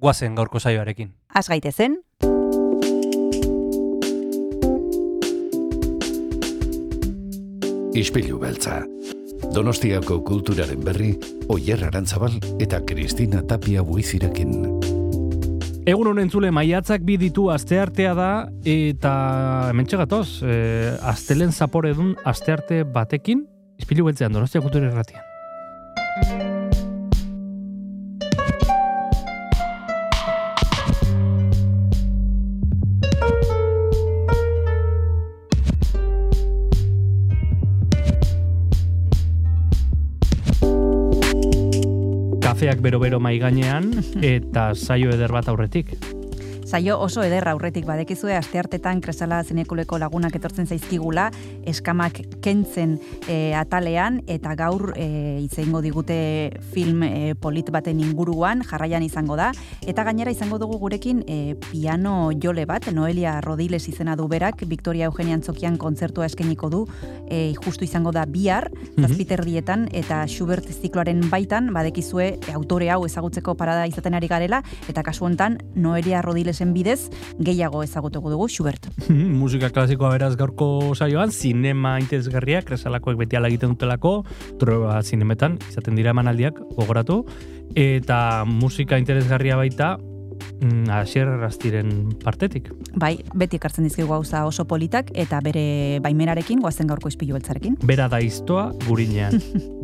guazen gaurko saioarekin. Az gaitezen, Ispilu beltza. Donostiako kulturaren berri, Oyer Arantzabal eta Kristina Tapia buizirekin. Egun honen zule maiatzak bi ditu asteartea da eta hemen txegatoz, e, astelen zapore dun astearte batekin, izpilu beltzean donostia kultura erratian. Kafeak bero-bero mai gainean eta saio eder bat aurretik. Zaio oso ederra aurretik badekizue asteartetan kresala zinekuleko lagunak etortzen zaizkigula eskamak kentzen e, atalean eta gaur e, itzeingo digute film e, polit baten inguruan jarraian izango da. Eta gainera izango dugu gurekin e, piano jole bat Noelia Rodiles izena du berak Victoria Eugenia Antzokian kontzertua eskeniko du e, justu izango da bihar zazpiterdietan eta Schubert zikloaren baitan badekizue e, autore hau ezagutzeko parada izaten ari garela eta kasu hontan Noelia Rodilesen bidez gehiago ezagutuko dugu Schubert. Musika klasikoa beraz gaurko saioan, zinema interesgarriak, kresalakoek beti ala egiten dutelako, troba zinemetan, izaten dira emanaldiak gogoratu, eta musika interesgarria baita, mm, Asier Rastiren partetik. Bai, beti ekartzen dizkigu gauza oso politak eta bere baimenarekin goazen gaurko ispilu beltzarekin. Bera da iztoa gurinean.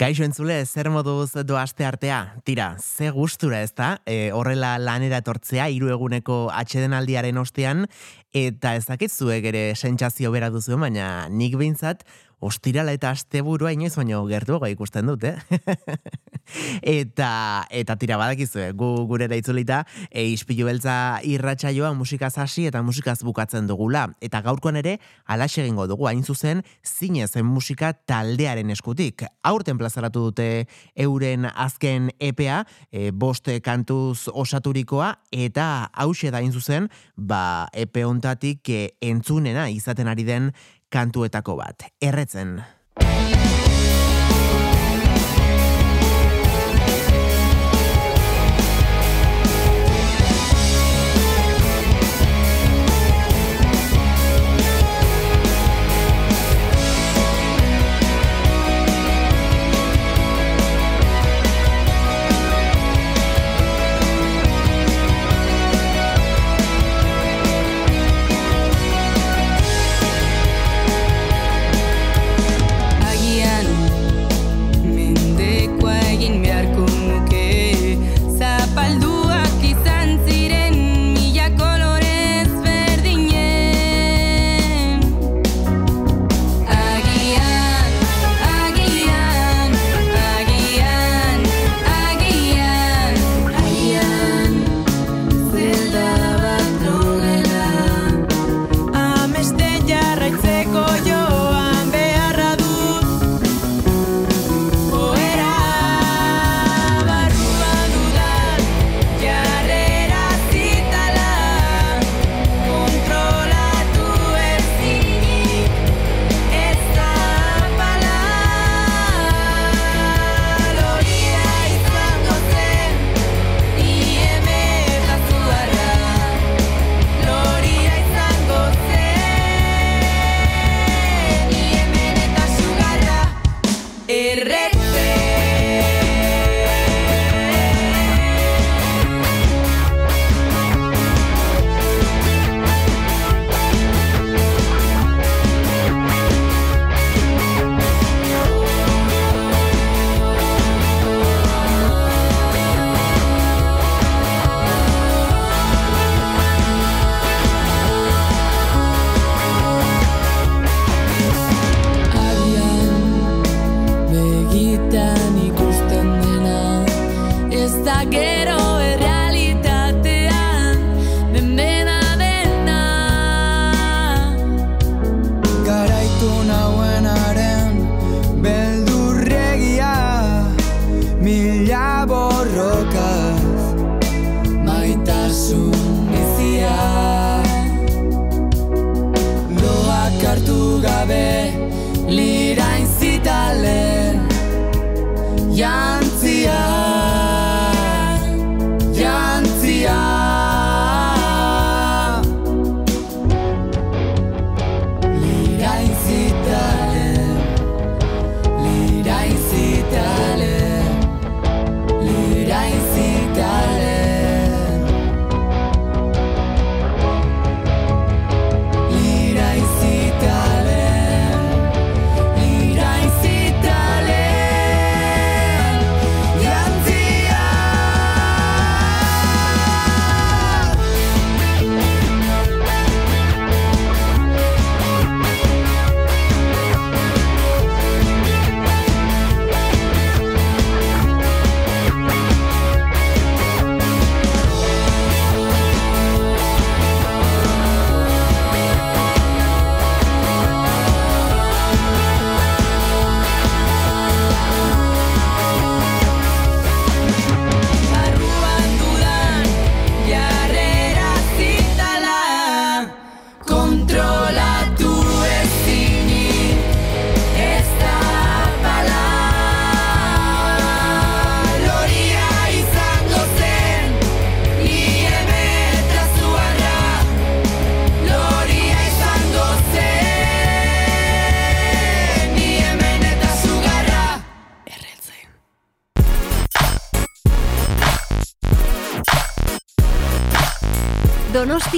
Kaixo entzule, zer moduz do aste artea? Tira, ze gustura ez da, e, horrela lanera etortzea, hiru eguneko atxedenaldiaren ostean, eta ez dakitzuek ere sentsazio bera duzu, baina nik behintzat, ostirala eta asteburua inoiz baino gertuago ikusten dut, eh? eta, eta tira badakizue, gu gurera itzulita, e, ispilu beltza irratsaioa musikaz hasi eta musikaz bukatzen dugula. Eta gaurkoan ere, alaxe egingo dugu, hain zuzen, zinezen musika taldearen eskutik. Aurten plazaratu dute euren azken EPA, e, boste kantuz osaturikoa, eta hause da hain zuzen, ba, epe ontatik e, entzunena izaten ari den kantuetako bat. Erretzen.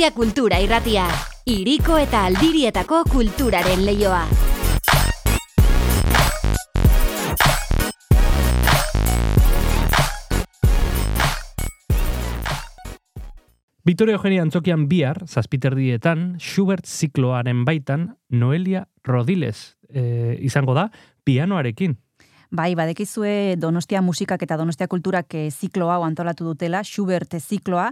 Donostia Kultura Irratia. Iriko eta Aldirietako kulturaren leioa. Victoria Eugenia Antzokian bihar, zazpiterdietan, Schubert zikloaren baitan, Noelia Rodiles e, izango da, pianoarekin. Bai, badekizue Donostia musikak eta Donostia kulturak eh, ziklo hau antolatu dutela, Schubert zikloa,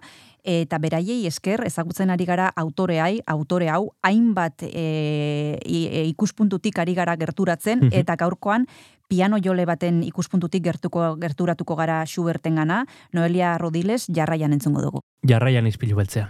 eta beraiei esker ezagutzen ari gara autoreai, autore hau, hainbat e, e, ikuspuntutik ari gara gerturatzen, Mhm. eta gaurkoan piano jole baten ikuspuntutik gertuko gerturatuko gara Schubertengana, Noelia Rodiles jarraian entzungo dugu. Jarraian izpilu beltzean.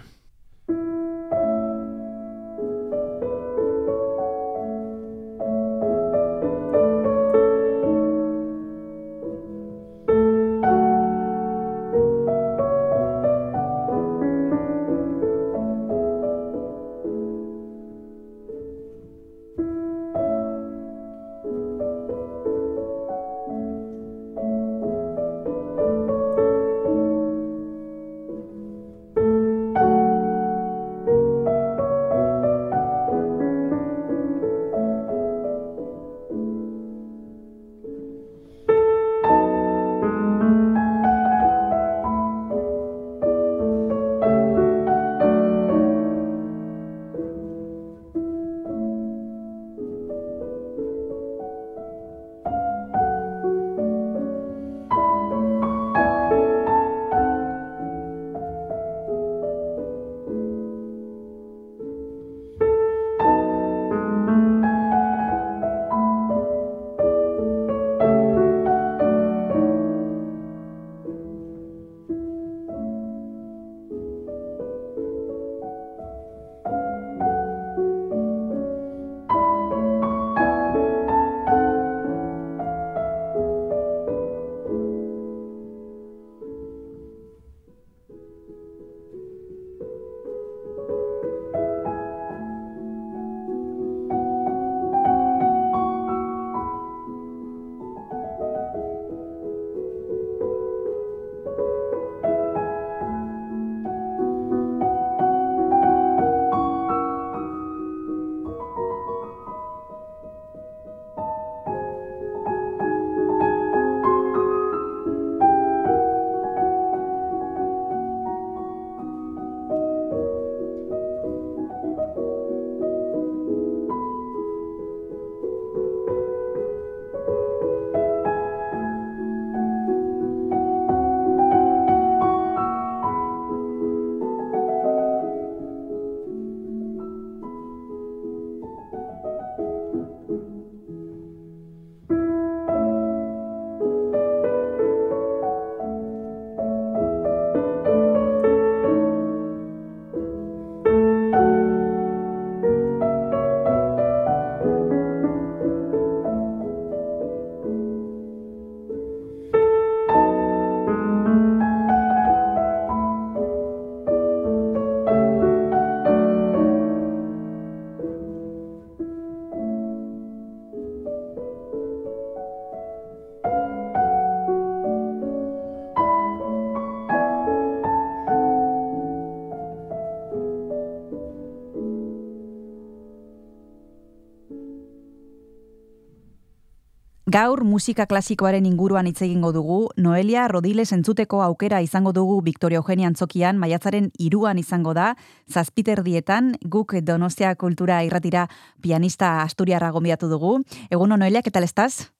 Gaur musika klasikoaren inguruan hitz egingo dugu, Noelia Rodiles entzuteko aukera izango dugu Victoria Eugenia Antzokian, maiatzaren iruan izango da, zazpiterdietan guk Donostia Kultura irratira pianista Asturiarra gombiatu dugu. Eguno Noelia, ¿qué tal estás?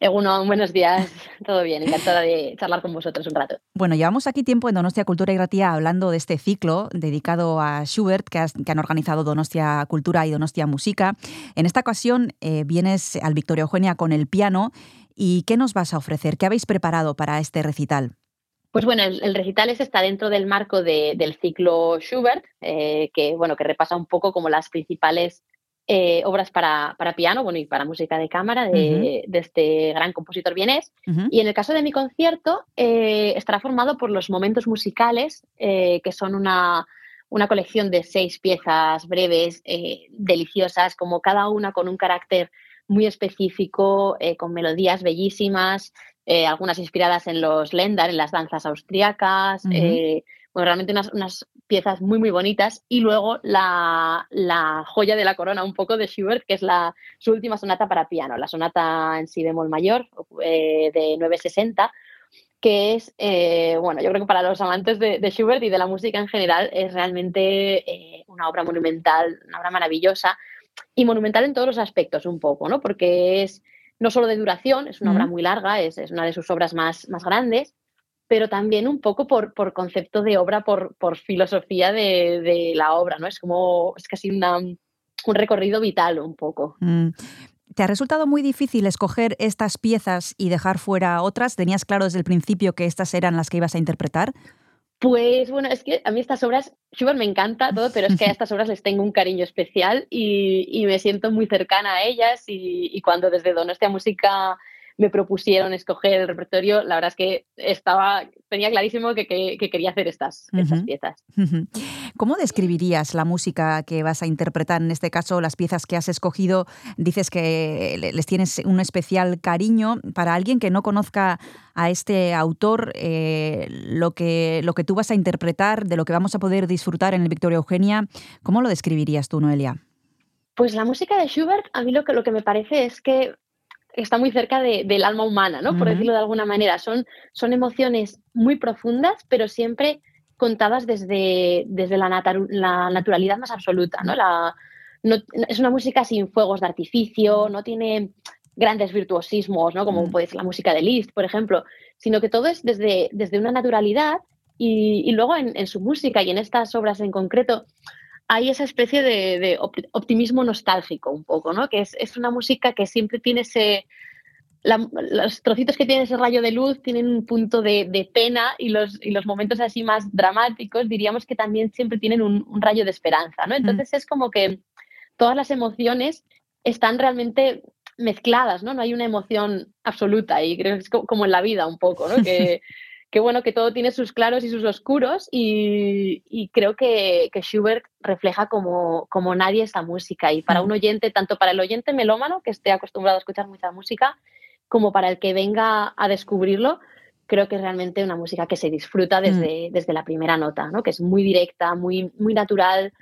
Eguno, buenos días. Todo bien, encantada de charlar con vosotros un rato. Bueno, llevamos aquí tiempo en Donostia Cultura y Ratía hablando de este ciclo dedicado a Schubert que, has, que han organizado Donostia Cultura y Donostia Música. En esta ocasión eh, vienes al Victoria Eugenia con el piano. ¿Y qué nos vas a ofrecer? ¿Qué habéis preparado para este recital? Pues bueno, el, el recital ese está dentro del marco de, del ciclo Schubert, eh, que bueno, que repasa un poco como las principales eh, obras para, para, piano bueno, y para música de cámara de, uh -huh. de este gran compositor vienés. Uh -huh. Y en el caso de mi concierto, eh, estará formado por los momentos musicales, eh, que son una, una, colección de seis piezas breves, eh, deliciosas, como cada una con un carácter muy específico, con melodías bellísimas, algunas inspiradas en los Ländar, en las danzas austriacas. Uh -huh bueno, realmente unas, unas, piezas muy, muy bonitas. Y luego la, la, joya de la corona un poco de Schubert, que es la, su última sonata para piano, la sonata en si bemol mayor eh, de 960, que es, eh, bueno, yo creo que para los amantes de, de, Schubert y de la música en general es realmente eh, una obra monumental, una obra maravillosa y monumental en todos los aspectos un poco, ¿no? Porque es no solo de duración, es una obra muy larga, es, es una de sus obras más, más grandes, pero también un poco por, por concepto de obra, por, por filosofía de, de, la obra, ¿no? Es como, es casi una, un recorrido vital un poco. Mm. ¿Te ha resultado muy difícil escoger estas piezas y dejar fuera otras? ¿Tenías claro desde el principio que estas eran las que ibas a interpretar? Pues bueno, es que a mí estas obras, Schubert me encanta todo, pero es que a estas obras les tengo un cariño especial y, y me siento muy cercana a ellas y, y cuando desde Donostia Música me propusieron escoger el repertorio, la verdad es que estaba, tenía clarísimo que, que, que quería hacer estas, uh -huh. estas piezas. Uh -huh. ¿Cómo describirías la música que vas a interpretar? En este caso, las piezas que has escogido, dices que les tienes un especial cariño. Para alguien que no conozca a este autor, eh, lo, que, lo que tú vas a interpretar, de lo que vamos a poder disfrutar en el Victoria Eugenia, ¿cómo lo describirías tú, Noelia? Pues la música de Schubert, a mí lo que, lo que me parece es que está muy cerca de, del alma humana, ¿no? Por uh -huh. decirlo de alguna manera. Son, son emociones muy profundas, pero siempre contadas desde, desde la, natu la naturalidad más absoluta, ¿no? La, no, es una música sin fuegos de artificio, no tiene grandes virtuosismos, ¿no? Como uh -huh. puede ser la música de Liszt, por ejemplo, sino que todo es desde, desde una naturalidad y, y luego en, en, su música y en estas obras en concreto hay esa especie de, de optimismo nostálgico un poco, ¿no? Que es, es una música que siempre tiene ese... La, los trocitos que tienen ese rayo de luz tienen un punto de, de pena y los, y los, momentos así más dramáticos diríamos que también siempre tienen un, un rayo de esperanza, ¿no? Entonces mm. es como que todas las emociones están realmente mezcladas, ¿no? No hay una emoción absoluta y creo que es como en la vida un poco, ¿no? Que, que bueno, que todo tiene sus claros y sus oscuros y, y creo que, que, Schubert refleja como, como nadie esa música y para un oyente, tanto para el oyente melómano que esté acostumbrado a escuchar mucha música, como para el que venga a descubrirlo, creo que es realmente una música que se disfruta desde, mm. desde la primera nota, ¿no? que es muy directa, muy, muy natural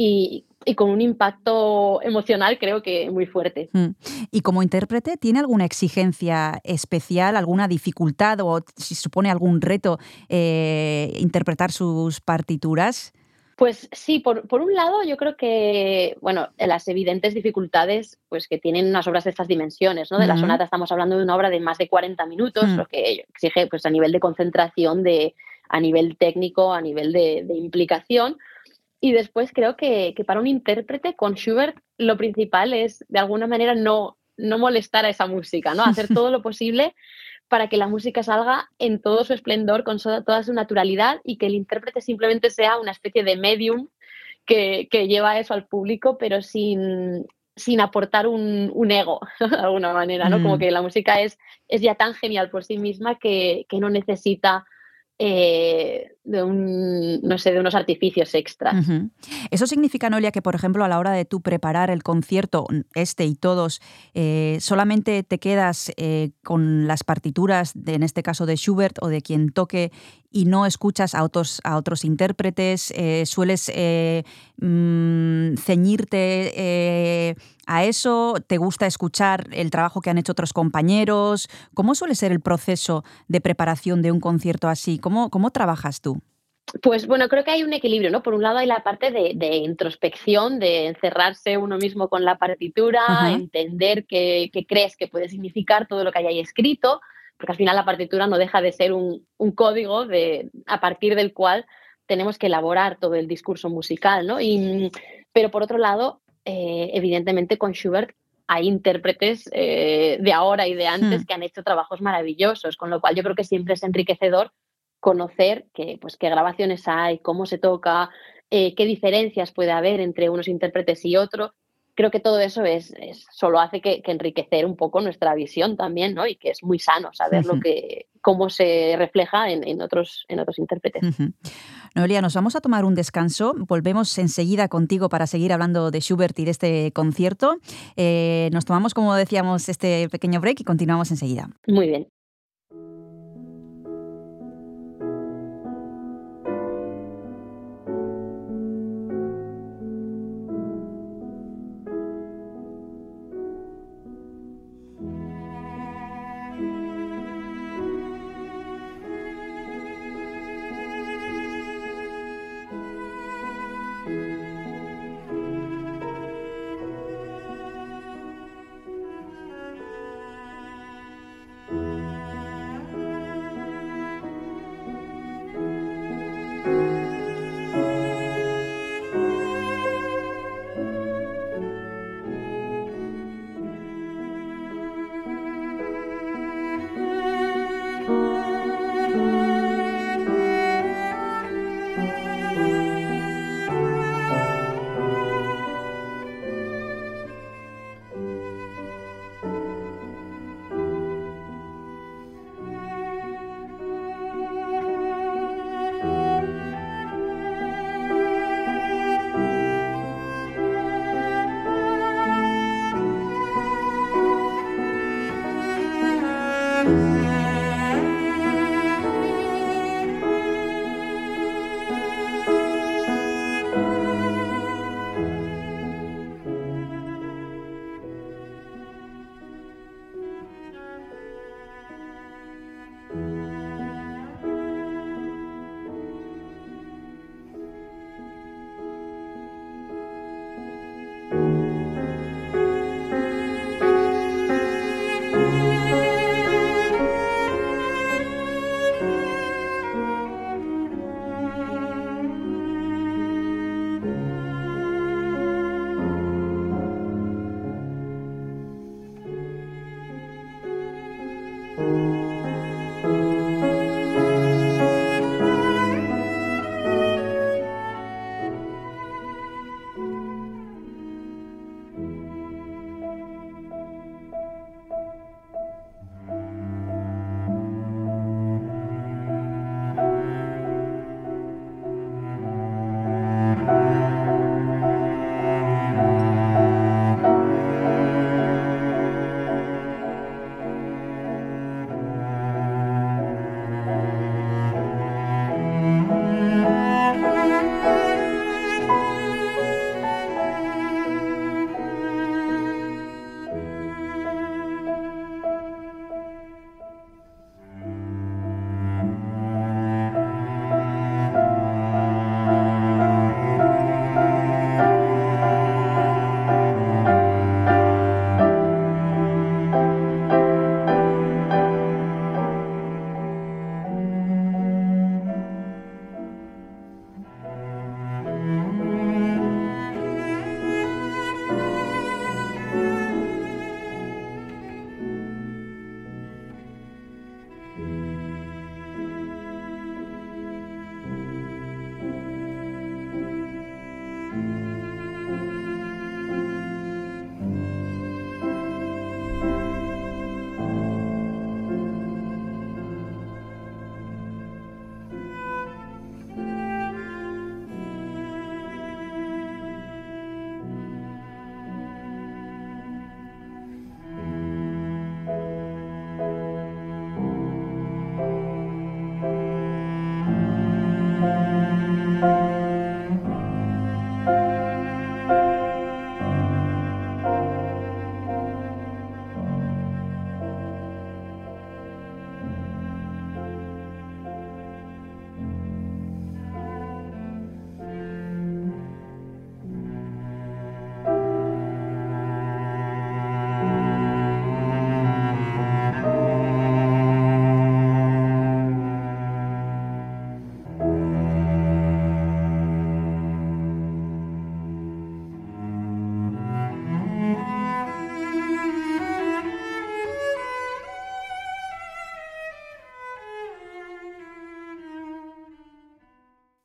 y, y con un impacto emocional creo que muy fuerte. Mm. ¿Y como intérprete tiene alguna exigencia especial, alguna dificultad o si supone algún reto eh, interpretar sus partituras? Pues sí, por, por, un lado yo creo que, bueno, las evidentes dificultades pues que tienen unas obras de estas dimensiones, ¿no? De uh -huh. la sonata estamos hablando de una obra de más de 40 minutos, uh -huh. lo que exige pues a nivel de concentración, de, a nivel técnico, a nivel de, de implicación, y después creo que, que, para un intérprete con Schubert lo principal es de alguna manera no, no molestar a esa música, ¿no? Hacer todo lo posible para que la música salga en todo su esplendor, con toda su naturalidad y que el intérprete simplemente sea una especie de medium que, que lleva eso al público, pero sin, sin aportar un, un ego, de alguna manera, ¿no? Mm. Como que la música es, es ya tan genial por sí misma que, que no necesita eh, de un, no sé, de unos artificios extras. Eso significa, Noelia, que por ejemplo a la hora de tú preparar el concierto, este y todos, eh, solamente te quedas eh, con las partituras, de, en este caso de Schubert o de quien toque, y no escuchas a otros, a otros intérpretes, eh, sueles mm, ceñirte a eso, te gusta escuchar el trabajo que han hecho otros compañeros. ¿Cómo suele ser el proceso de preparación de un concierto así? ¿Cómo, cómo trabajas tú? Pues bueno, creo que hay un equilibrio, ¿no? Por un lado hay la parte de, de introspección, de encerrarse uno mismo con la partitura, Ajá. entender qué, qué crees que puede significar todo lo que hayáis escrito, porque al final la partitura no deja de ser un, un código de, a partir del cual tenemos que elaborar todo el discurso musical, ¿no? Y, pero por otro lado, eh, evidentemente con Schubert hay intérpretes eh, de ahora y de antes Hmm. que han hecho trabajos maravillosos, con lo cual yo creo que siempre es enriquecedor conocer que, pues, qué grabaciones hay, cómo se toca, eh, qué diferencias puede haber entre unos intérpretes y otros. Creo que todo eso es, es solo hace que, que enriquecer un poco nuestra visión también, ¿no? Y que es muy sano saber lo que, cómo se refleja en, en otros, en otros intérpretes. Ujú. Noelia, nos vamos a tomar un descanso. Volvemos enseguida contigo para seguir hablando de Schubert y de este concierto. Eh, nos tomamos, como decíamos, este pequeño break y continuamos enseguida. Muy bien.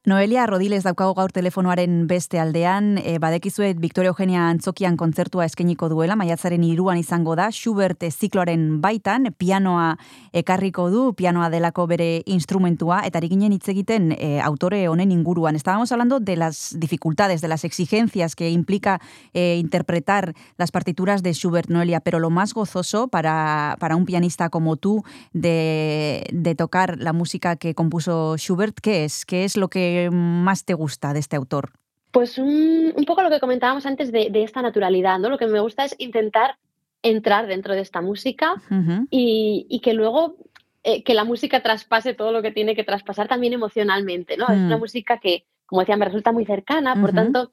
Noelia Rodiles daukago gaur telefonoaren beste aldean, e, badekizuet Victoria Eugenia Antzokian kontzertua eskeniko duela, maiatzaren iruan izango da, Schubert zikloaren baitan, pianoa ekarriko du, pianoa delako bere instrumentua, eta ginen hitz egiten e, autore honen inguruan. Estábamos hablando de las dificultades, de las exigencias que implica e, interpretar las partituras de Schubert, Noelia, pero lo más gozoso para, para un pianista como tú de, de tocar la música que compuso Schubert, ¿qué es? ¿Qué es lo que más te gusta de este autor? Pues un, un poco lo que comentábamos antes de, de, esta naturalidad, ¿no? Lo que me gusta es intentar entrar dentro de esta música uh -huh. y, y, que luego eh, que la música traspase todo lo que tiene que traspasar también emocionalmente, ¿no? Uh -huh. Es una música que, como decía, me resulta muy cercana, por uh -huh. tanto,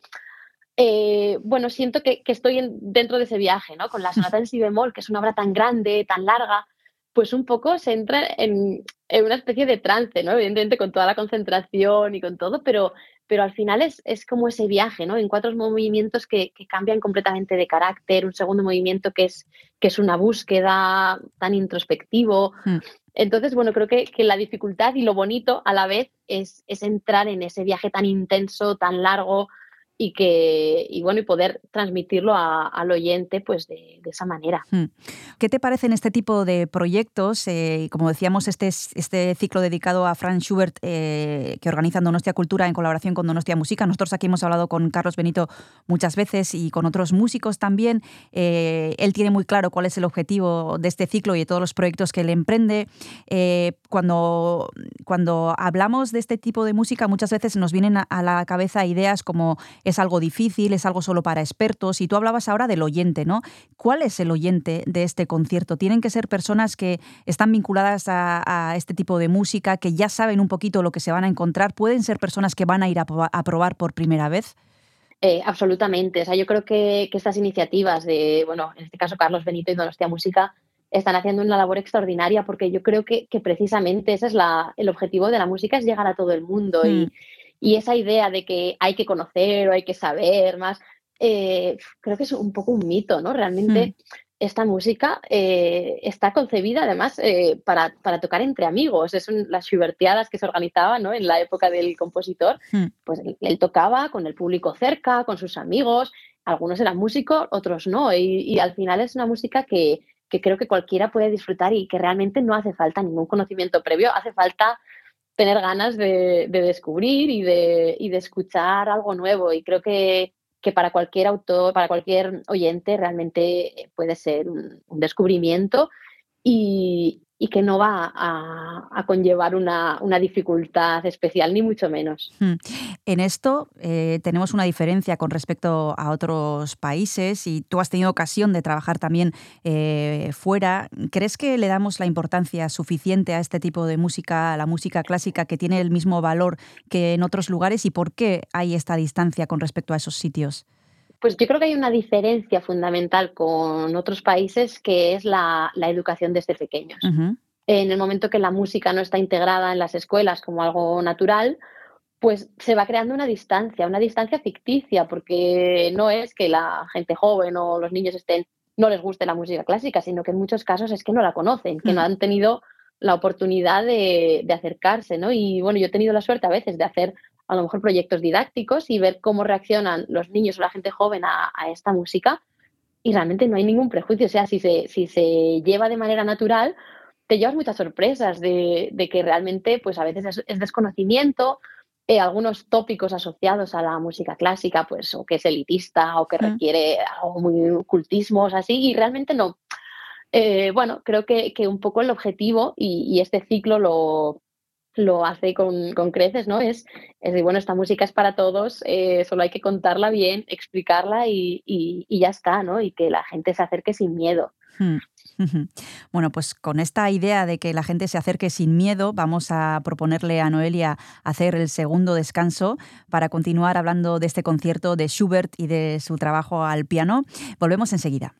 eh, bueno, siento que, que estoy en, dentro de ese viaje, ¿no? Con la sonata en si bemol, que es una obra tan grande, tan larga, pues un poco se entra en, en, una especie de trance, ¿no? Evidentemente con toda la concentración y con todo, pero, pero al final es, es como ese viaje, ¿no? En cuatro movimientos que, que, cambian completamente de carácter, un segundo movimiento que es, que es una búsqueda tan introspectivo. Mm. Entonces, bueno, creo que, que, la dificultad y lo bonito a la vez es, es entrar en ese viaje tan intenso, tan largo, y que y bueno y poder transmitirlo a, al oyente pues de, de, esa manera. Hmm. ¿Qué te parecen este tipo de proyectos? Eh, como decíamos, este, este ciclo dedicado a Franz Schubert eh, que organiza Donostia Cultura en colaboración con Donostia Música. Nosotros aquí hemos hablado con Carlos Benito muchas veces y con otros músicos también. Eh, él tiene muy claro cuál es el objetivo de este ciclo y de todos los proyectos que él emprende. Eh, cuando, cuando hablamos de este tipo de música, muchas veces nos vienen a, a la cabeza ideas como es algo difícil, es algo solo para expertos. Y tú hablabas ahora del oyente, ¿no? ¿Cuál es el oyente de este concierto? ¿Tienen que ser personas que están vinculadas a, a este tipo de música, que ya saben un poquito lo que se van a encontrar? ¿Pueden ser personas que van a ir a, a probar por primera vez? Eh, absolutamente. O sea, yo creo que, que, estas iniciativas de, bueno, en este caso Carlos Benito y Donostia Música están haciendo una labor extraordinaria porque yo creo que, que precisamente ese es la, el objetivo de la música, es llegar a todo el mundo. Mm. Y, y esa idea de que hay que conocer o hay que saber más, eh, creo que es un poco un mito, ¿no? Realmente mm. esta música eh, está concebida además eh, para, para, tocar entre amigos. Es un, las schubertiadas que se organizaban ¿no? en la época del compositor. Mm. Pues él, él, tocaba con el público cerca, con sus amigos. Algunos eran músicos, otros no. Y, y al final es una música que, que creo que cualquiera puede disfrutar y que realmente no hace falta ningún conocimiento previo, hace falta tener ganas de, de descubrir y de, y de, escuchar algo nuevo. Y creo que, que, para cualquier autor, para cualquier oyente, realmente puede ser un, un descubrimiento y, y, que no va a, conllevar una, una, dificultad especial, ni mucho menos. Hmm. En esto eh, tenemos una diferencia con respecto a otros países y tú has tenido ocasión de trabajar también eh, fuera. ¿Crees que le damos la importancia suficiente a este tipo de música, a la música clásica, que tiene el mismo valor que en otros lugares y por qué hay esta distancia con respecto a esos sitios? Pues yo creo que hay una diferencia fundamental con otros países que es la, la educación desde pequeños. Uh -huh. En el momento que la música no está integrada en las escuelas como algo natural, pues se va creando una distancia, una distancia ficticia, porque no es que la gente joven o los niños estén, no les guste la música clásica, sino que en muchos casos es que no la conocen, que uh -huh. no han tenido la oportunidad de, de acercarse, ¿no? Y bueno, yo he tenido la suerte a veces de hacer a lo mejor proyectos didácticos y ver cómo reaccionan los niños o la gente joven a, a, esta música y realmente no hay ningún prejuicio, o sea, si se, si se lleva de manera natural, te llevas muchas sorpresas de, de que realmente pues a veces es, es desconocimiento, eh, algunos tópicos asociados a la música clásica, pues o que es elitista o que requiere algo muy ocultismos así y realmente no. Eh, bueno, creo que, que, un poco el objetivo y, y este ciclo lo, lo hace con, con, creces, ¿no? Es, es decir, bueno, esta música es para todos, eh, solo hay que contarla bien, explicarla y, y, ya está, ¿no? Y que la gente se acerque sin miedo. Hmm. Bueno, pues con esta idea de que la gente se acerque sin miedo, vamos a proponerle a Noelia hacer el segundo descanso para continuar hablando de este concierto de Schubert y de su trabajo al piano. Volvemos enseguida.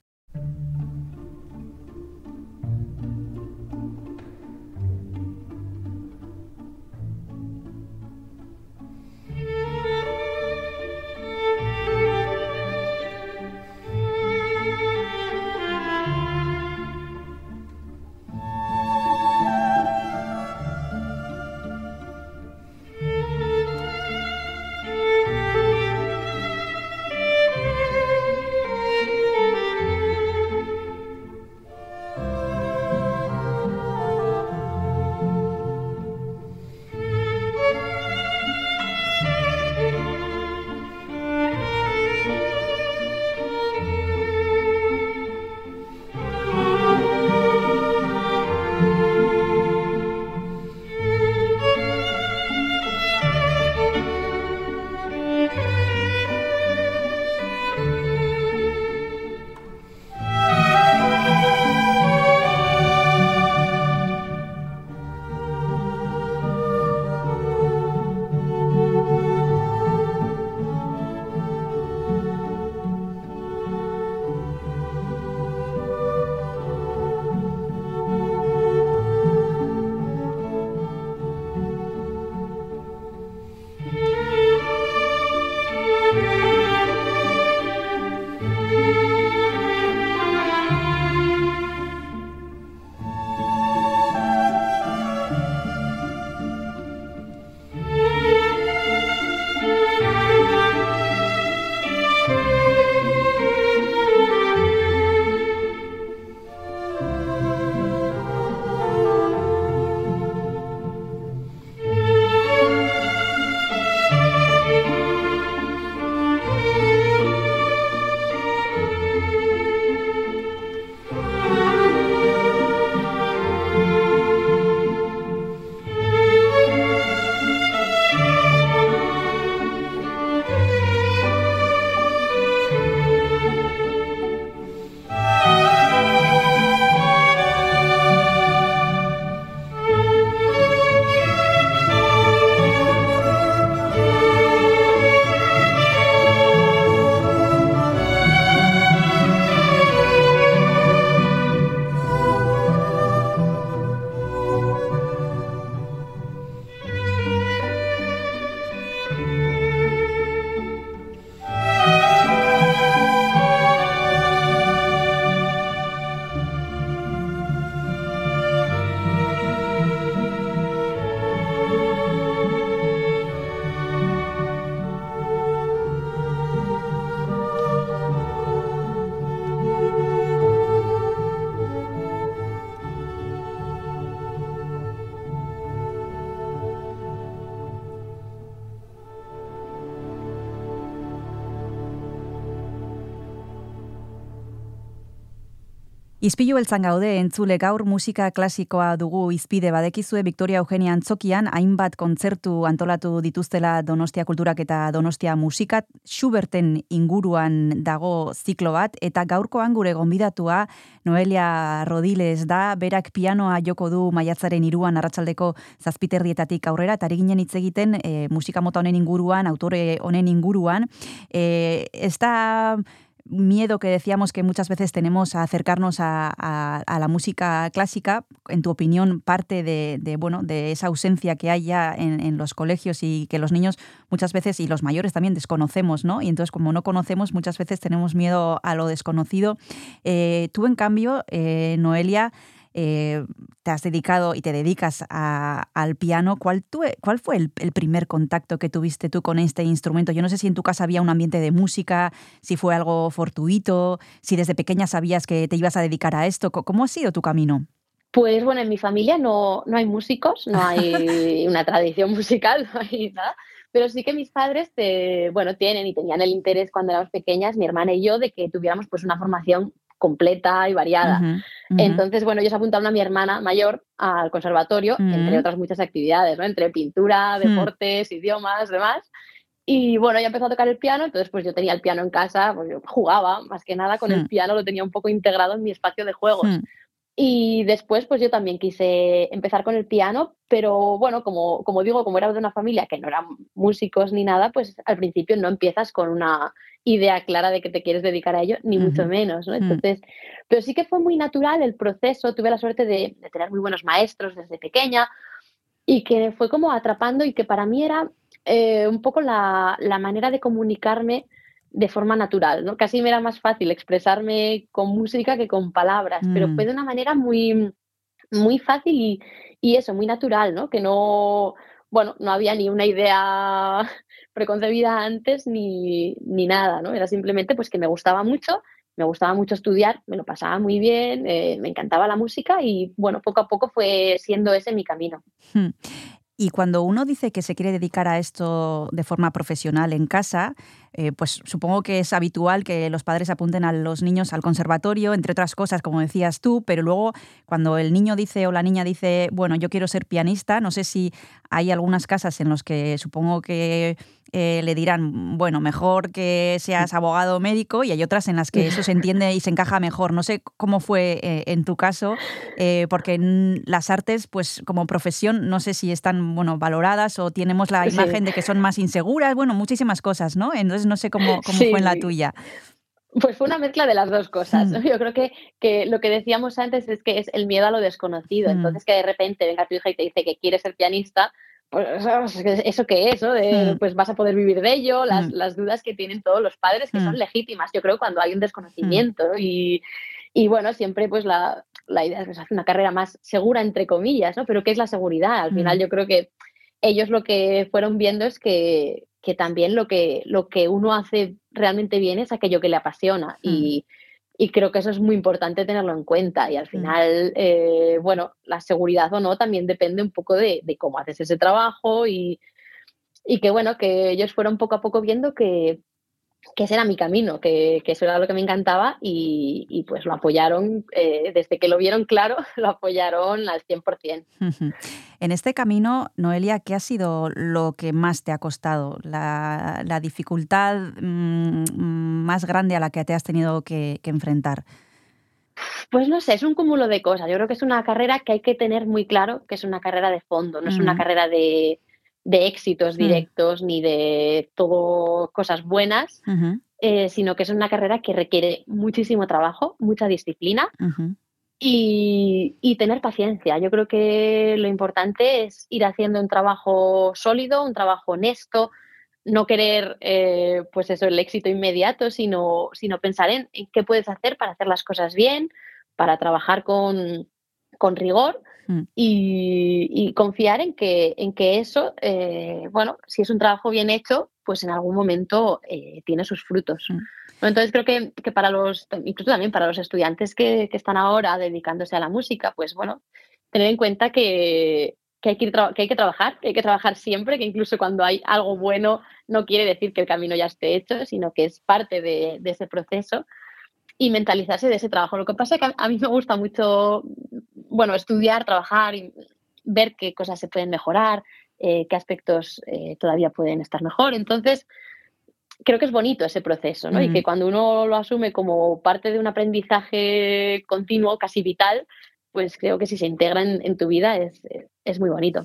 Izpilu beltzan gaude entzule gaur musika klasikoa dugu izpide. Badekizue Victoria Eugenia Antzokian hainbat kontzertu antolatu dituztela Donostia Kulturak eta Donostia Musikat Schuberten inguruan dago ziklo bat eta gaurkoan gure gonbidatua Noelia Rodiles da. Berak pianoa joko du maiatzaren iruan arratsaldeko zazpiterrietatik aurrera eta ginen hitz egiten e, musika mota honen inguruan, autore honen inguruan. E, ez da miedo que decíamos que muchas veces tenemos a acercarnos a, la música clásica, en tu opinión, parte de, bueno, de esa ausencia que hay ya en, los colegios y que los niños muchas veces, y los mayores también, desconocemos, ¿no? Y entonces, como no conocemos, muchas veces tenemos miedo a lo desconocido. Eh, tú, en cambio, eh, Noelia, eh, te has dedicado y te dedicas al piano. ¿Cuál, cuál fue el, primer contacto que tuviste tú con este instrumento? Yo no sé si en tu casa había un ambiente de música, si fue algo fortuito, si desde pequeña sabías que te ibas a dedicar a esto. ¿Cómo ha sido tu camino? Pues bueno, en mi familia no, no hay músicos, no hay una tradición musical, no hay nada. Pero sí que mis padres, bueno, tienen y tenían el interés cuando éramos pequeñas, mi hermana y yo, de que tuviéramos pues una formación completa y variada. Entonces, bueno, ellos apuntaron a mi hermana mayor al conservatorio, entre otras muchas actividades, ¿no? Entre pintura, hmm. deportes, idiomas, demás. Y bueno, ya empezó a tocar el piano, entonces pues yo tenía el piano en casa, pues yo jugaba más que nada con el hmm. piano, lo tenía un poco integrado en mi espacio de juegos. Y después, pues yo también quise empezar con el piano, pero bueno, como, como digo, como era de una familia que no eran músicos ni nada, pues al principio no empiezas con una idea clara de que te quieres dedicar a ello, ni mucho menos, ¿no? Mm. Entonces, pero sí que fue muy natural el proceso, tuve la suerte de, tener muy buenos maestros desde pequeña y que fue como atrapando y que para mí era eh, un poco la, la manera de comunicarme de forma natural, ¿no? Casi me era más fácil expresarme con música que con palabras, pero mm. fue de una manera muy, muy fácil y, y, eso, muy natural, ¿no? Que no, bueno, no había ni una idea preconcebida antes ni, ni nada, ¿no? Era simplemente pues que me gustaba mucho, me gustaba mucho estudiar, me lo pasaba muy bien, eh, me encantaba la música y bueno, poco a poco fue siendo ese mi camino. Hmm. Y cuando uno dice que se quiere dedicar a esto de forma profesional en casa, eh, pues supongo que es habitual que los padres apunten a los niños al conservatorio, entre otras cosas, como decías tú, pero luego cuando el niño dice o la niña dice, bueno, yo quiero ser pianista, no sé si hay algunas casas en las que supongo que eh, le dirán, bueno, mejor que seas abogado o médico, y hay otras en las que eso se entiende y se encaja mejor. No sé cómo fue eh, en tu caso, eh, porque en las artes, pues como profesión, no sé si están, bueno, valoradas o tenemos la imagen de que son más inseguras, bueno, muchísimas cosas, ¿no? Entonces no sé cómo, cómo fue en la tuya. Pues fue una mezcla de las dos cosas. Mm. Yo creo que, que, lo que decíamos antes es que es el miedo a lo desconocido. Mm. Entonces que de repente venga tu hija y te dice que quiere ser pianista, eso que es, ¿no? De, mm. Pues vas a poder vivir de ello, las, las, dudas que tienen todos los padres, que son legítimas, yo creo, cuando hay un desconocimiento. Y, y, bueno, siempre pues la, la idea es que se hace una carrera más segura, entre comillas, ¿no? Pero ¿qué es la seguridad? Al final yo creo que ellos lo que fueron viendo es que, que también lo que, lo que uno hace realmente bien es aquello que le apasiona. Y, y, creo que eso es muy importante tenerlo en cuenta. Y al final, eh, bueno, la seguridad o no también depende un poco de, de cómo haces ese trabajo y, y que, bueno, que ellos fueron poco a poco viendo que, que ese era mi camino, que, eso era lo que me encantaba y, pues lo apoyaron, eh, desde que lo vieron claro, lo apoyaron al 100%. En este camino, Noelia, ¿qué ha sido lo que más te ha costado? La, dificultad mm, más grande a la que te has tenido que, enfrentar. Pues no sé, es un cúmulo de cosas. Yo creo que es una carrera que hay que tener muy claro que es una carrera de fondo, no es una carrera de, de éxitos mm. directos ni de todo cosas buenas, eh, sino que es una carrera que requiere muchísimo trabajo, mucha disciplina y, tener paciencia. Yo creo que lo importante es ir haciendo un trabajo sólido, un trabajo honesto, no querer eh, pues eso, el éxito inmediato, sino, sino pensar en, qué puedes hacer para hacer las cosas bien, para trabajar con, con rigor Mm. y, confiar en que, en que eso, eh, bueno, si es un trabajo bien hecho, pues en algún momento eh, tiene sus frutos. Mm. Entonces creo que, que, para los, incluso también para los estudiantes que, que, están ahora dedicándose a la música, pues bueno, tener en cuenta que, que hay que, que hay que trabajar, que hay que trabajar siempre, que incluso cuando hay algo bueno no quiere decir que el camino ya esté hecho, sino que es parte de, de ese proceso y mentalizarse de ese trabajo. Lo que pasa es que a, mí me gusta mucho, bueno, estudiar, trabajar y ver qué cosas se pueden mejorar, eh, qué aspectos eh, todavía pueden estar mejor. Entonces, creo que es bonito ese proceso, ¿no? Y que cuando uno lo asume como parte de un aprendizaje continuo, casi vital, pues creo que si se integra en, en tu vida es, es muy bonito.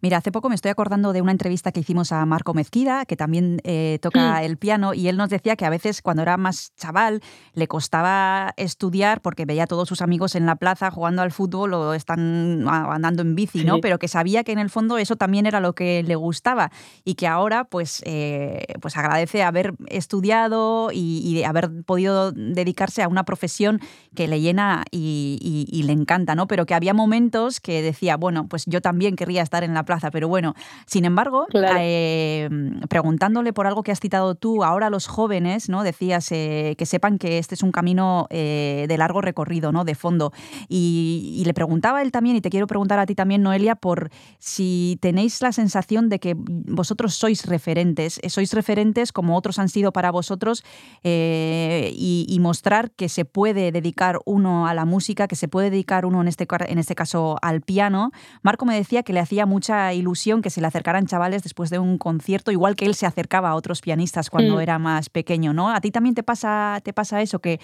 Mira, hace poco me estoy acordando de una entrevista que hicimos a Marco Mezquida, que también eh, toca Mm. el piano, y él nos decía que a veces cuando era más chaval le costaba estudiar porque veía a todos sus amigos en la plaza jugando al fútbol o están a- andando en bici, ¿no? Sí. Pero que sabía que en el fondo eso también era lo que le gustaba y que ahora pues, eh, pues agradece haber estudiado y, y haber podido dedicarse a una profesión que le llena y, y- y le encanta, ¿no? Pero que había momentos que decía, bueno, pues yo también querría estar en la plaza, pero bueno, sin embargo, Claro. eh, preguntándole por algo que has citado tú, ahora a los jóvenes, ¿no? Decías eh, que sepan que este es un camino eh, de largo recorrido, ¿no? De fondo. Y, y le preguntaba a él también, y te quiero preguntar a ti también, Noelia, por si tenéis la sensación de que vosotros sois referentes, sois referentes como otros han sido para vosotros, y, y mostrar que se puede dedicar uno a la música, que se puede dedicar uno en este, en este caso al piano. Marco me decía que le hacía mucha ilusión que se le acercaran chavales después de un concierto, igual que él se acercaba a otros pianistas cuando Mm. era más pequeño, ¿no? A ti también te pasa, te pasa eso, que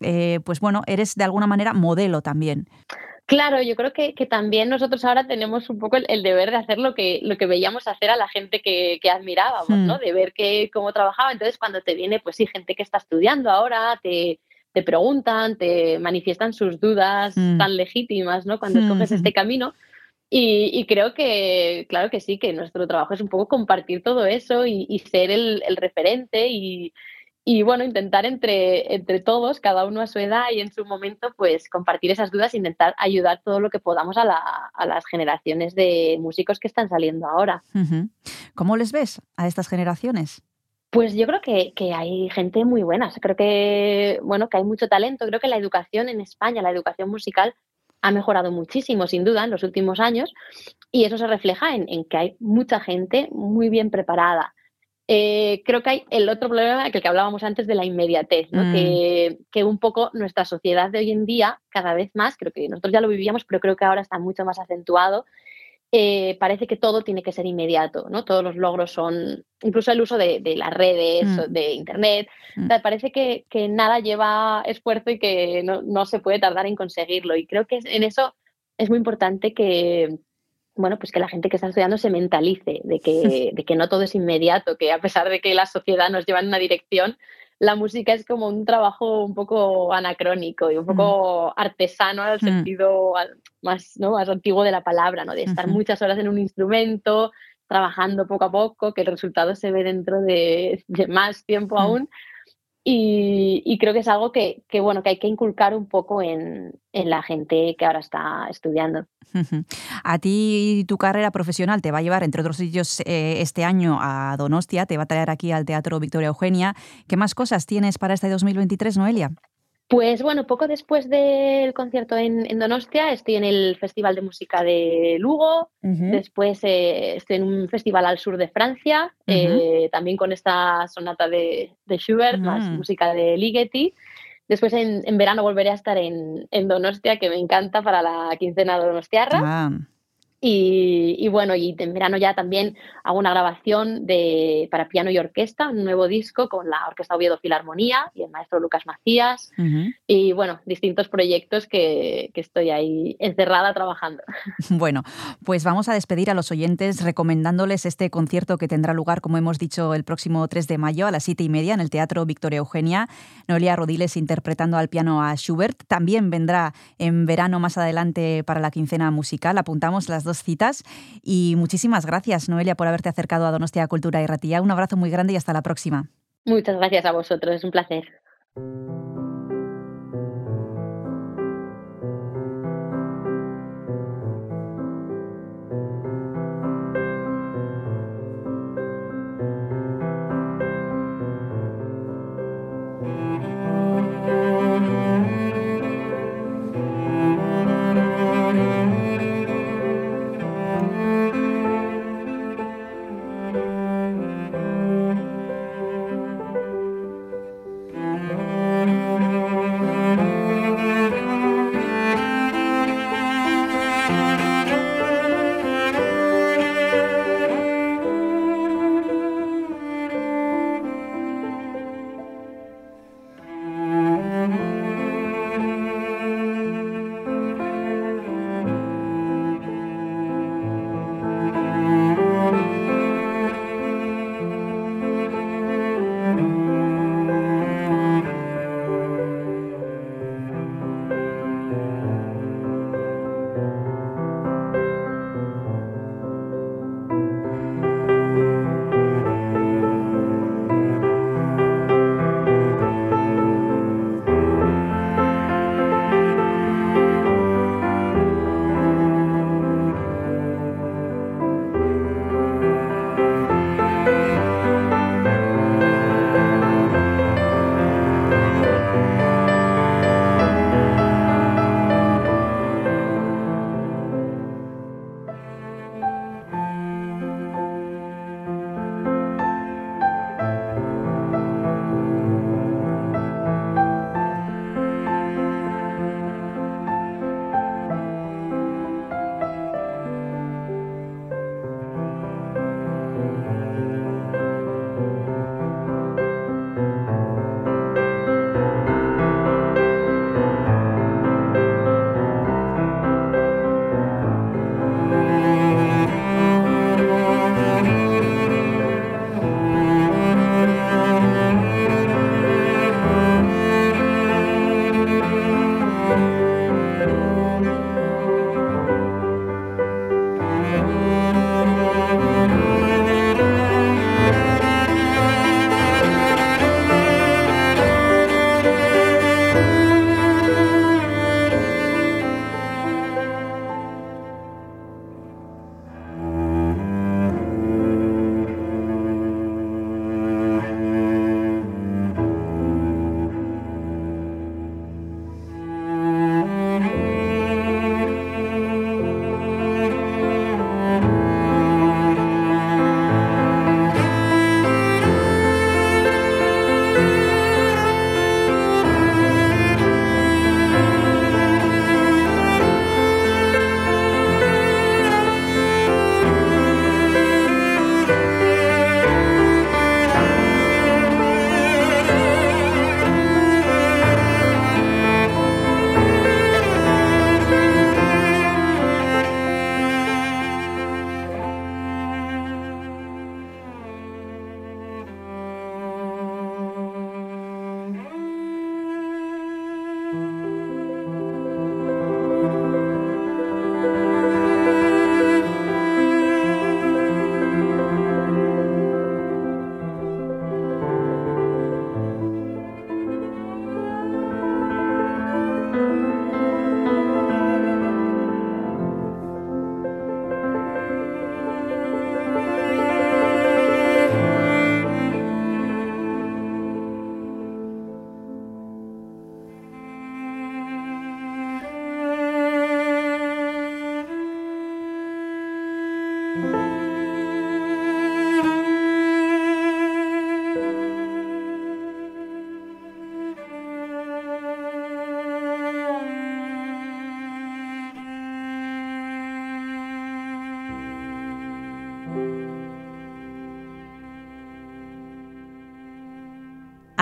eh, pues bueno, eres de alguna manera modelo también. Claro, yo creo que, que también nosotros ahora tenemos un poco el, el deber de hacer lo que, lo que veíamos hacer a la gente que, que admirábamos. ¿no? De ver que, cómo trabajaba. Entonces, cuando te viene, pues sí, gente que está estudiando ahora, te, te preguntan, te manifiestan sus dudas Hmm. tan legítimas, ¿no? Cuando Hmm. escoges este camino. Y, y creo que, claro que sí, que nuestro trabajo es un poco compartir todo eso y, y ser el, el referente y, y bueno, intentar entre, entre todos, cada uno a su edad y en su momento, pues compartir esas dudas e intentar ayudar todo lo que podamos a, la, a las generaciones de músicos que están saliendo ahora. ¿Cómo les ves a estas generaciones? Pues yo creo que, que hay gente muy buena. Creo que, bueno, que hay mucho talento. Creo que la educación en España, la educación musical, ha mejorado muchísimo, sin duda, en los últimos años. Y eso se refleja en, en que hay mucha gente muy bien preparada. Eh, creo que hay el otro problema que el que hablábamos antes de la inmediatez, ¿no? Mm. que, que un poco nuestra sociedad de hoy en día, cada vez más, creo que nosotros ya lo vivíamos, pero creo que ahora está mucho más acentuado, eh, parece que todo tiene que ser inmediato, ¿no? Todos los logros son, incluso el uso de, de las redes, Mm. de internet, Mm. o sea, parece que, que nada lleva esfuerzo y que no, no se puede tardar en conseguirlo. Y creo que en eso es muy importante que, bueno, pues que la gente que está estudiando se mentalice de que, de que no todo es inmediato, que a pesar de que la sociedad nos lleva en una dirección, la música es como un trabajo un poco anacrónico y un poco artesano al Mm. sentido al- más, ¿no? más antiguo de la palabra, ¿no? de estar muchas horas en un instrumento, trabajando poco a poco, que el resultado se ve dentro de, de más tiempo Mm. aún. Y, y creo que es algo que, que, bueno, que hay que inculcar un poco en, en la gente que ahora está estudiando. A ti tu carrera profesional te va a llevar, entre otros sitios, eh, este año a Donostia, te va a traer aquí al Teatro Victoria Eugenia. ¿Qué más cosas tienes para este 2023, Noelia? Pues bueno, poco después del concierto en, en Donostia estoy en el Festival de Música de Lugo, después eh, estoy en un festival al sur de Francia, eh, también con esta sonata de, de Schubert, más Mm. música de Ligeti. Después en, en verano volveré a estar en, en Donostia, que me encanta para la quincena de Donostiarra. Y, y bueno, y en verano ya también hago una grabación de, para piano y orquesta, un nuevo disco con la Orquesta Oviedo Filarmonía y el maestro Lucas Macías. Y bueno, distintos proyectos que, que estoy ahí encerrada trabajando. Bueno, pues vamos a despedir a los oyentes recomendándoles este concierto que tendrá lugar, como hemos dicho, el próximo 3 de mayo a las 7 y media en el Teatro Victoria Eugenia. Noelia Rodiles interpretando al piano a Schubert. También vendrá en verano más adelante para la quincena musical. Apuntamos las dos citas. Y muchísimas gracias, Noelia, por haberte acercado a Donostia Cultura y Ratía. Un abrazo muy grande y hasta la próxima. Muchas gracias a vosotros, es un placer.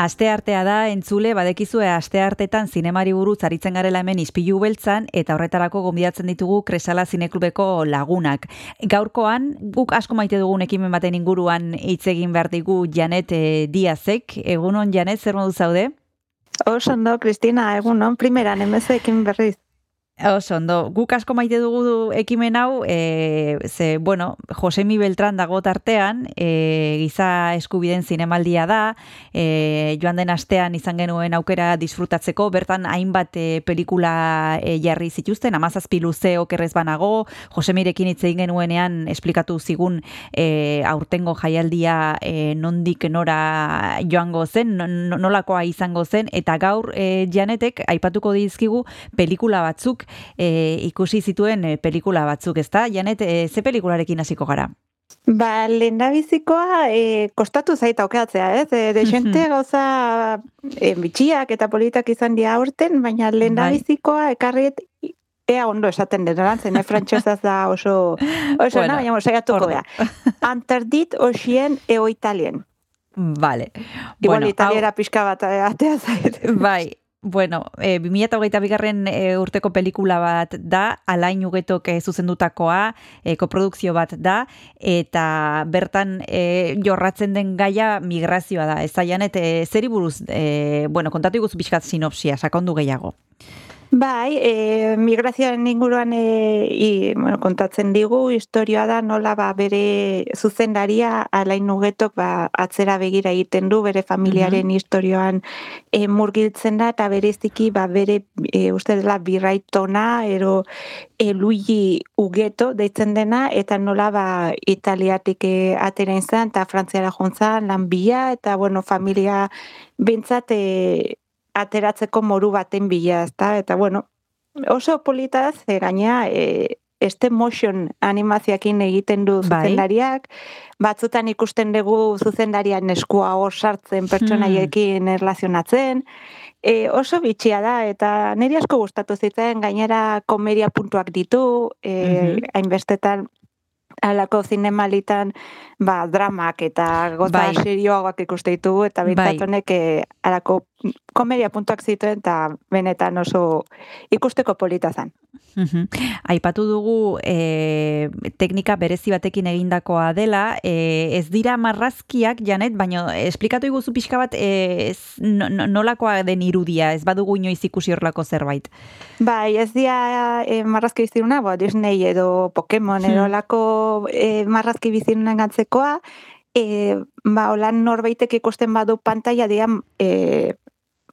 Aste artea da, entzule, badekizue aste artetan zinemari buruz aritzen garela hemen izpilu beltzan, eta horretarako gombidatzen ditugu Kresala Zineklubeko lagunak. Gaurkoan, guk asko maite dugun ekimen baten inguruan hitz egin behar digu Janet e, Diazek. Egunon, Janet, zer modu zaude? Oso ondo, Kristina, egunon, primeran, emezekin berriz. Oso, ondo, guk asko maite dugu ekimen hau, e, ze, bueno, Josemi Beltran dago tartean, e, giza eskubiden zinemaldia da, e, joan den astean izan genuen aukera disfrutatzeko, bertan hainbat e, pelikula e, jarri zituzten, amazazpi luze okerrez banago, Josemirekin hitz egin genuenean esplikatu zigun e, aurtengo jaialdia e, nondik nora joango zen, nolakoa izango zen, eta gaur e, janetek aipatuko dizkigu pelikula batzuk e, ikusi zituen e, pelikula batzuk, ezta? Janet, e, ze pelikularekin hasiko gara? Ba, lehen bizikoa e, kostatu zaita okatzea, ez? E, de xente gauza e, bitxiak eta politak izan dia aurten, baina bai. bizikoa ekarriet ea ondo esaten erantzen, eh? frantxezaz da oso, oso bueno, na, baina saiatuko bea. Anterdit osien eo italien. Vale. Igual bueno, italiera au... pixka bat atea zait. Bai, Bueno, e, 2008 bigarren e, urteko pelikula bat da, alain ugetok e, zuzendutakoa, e, koprodukzio bat da, eta bertan e, jorratzen den gaia migrazioa da. Ez zaian, eta e, zeri buruz, e, bueno, kontatu iguz bizkat sinopsia, sakondu gehiago. Bai, e, migrazioaren inguruan e, i, bueno, kontatzen digu, historioa da nola ba, bere zuzendaria alain nugetok ba, atzera begira egiten du, bere familiaren mm historioan e, murgiltzen da, eta bereziki ba, bere e, uste dela birraitona, ero e, Luigi Ugeto deitzen dena, eta nola ba, italiatik e, atera izan, eta frantziara jontzan, lan bila, eta bueno, familia bintzat e, ateratzeko moru baten bila, ezta? Eta bueno, oso polita ze gaina e, este motion animazioekin egiten du bai. zuzendariak, batzutan ikusten dugu zuzendarian eskua hor sartzen pertsonaiekin hmm. erlazionatzen, e, oso bitxia da, eta niri asko gustatu zitzen, gainera komedia puntuak ditu, e, mm hainbestetan alako zinemalitan ba, dramak eta gota bai. serioagoak ikuste ditugu eta bintzat bai. honek eh, alako komedia puntuak zituen eta benetan oso ikusteko polita zen. Aipatu dugu e, teknika berezi batekin egindakoa dela, e, ez dira marrazkiak, Janet, baina esplikatu iguzu pixka bat e, nolakoa den irudia, ez badugu inoiz ikusi horlako zerbait. Bai, ez dira e, marrazki biziruna, bo, Disney edo Pokemon edo hmm. lako e, marrazki bizirunan gantzekoa, e, ba, holan norbaitek ikusten badu pantalla dian e,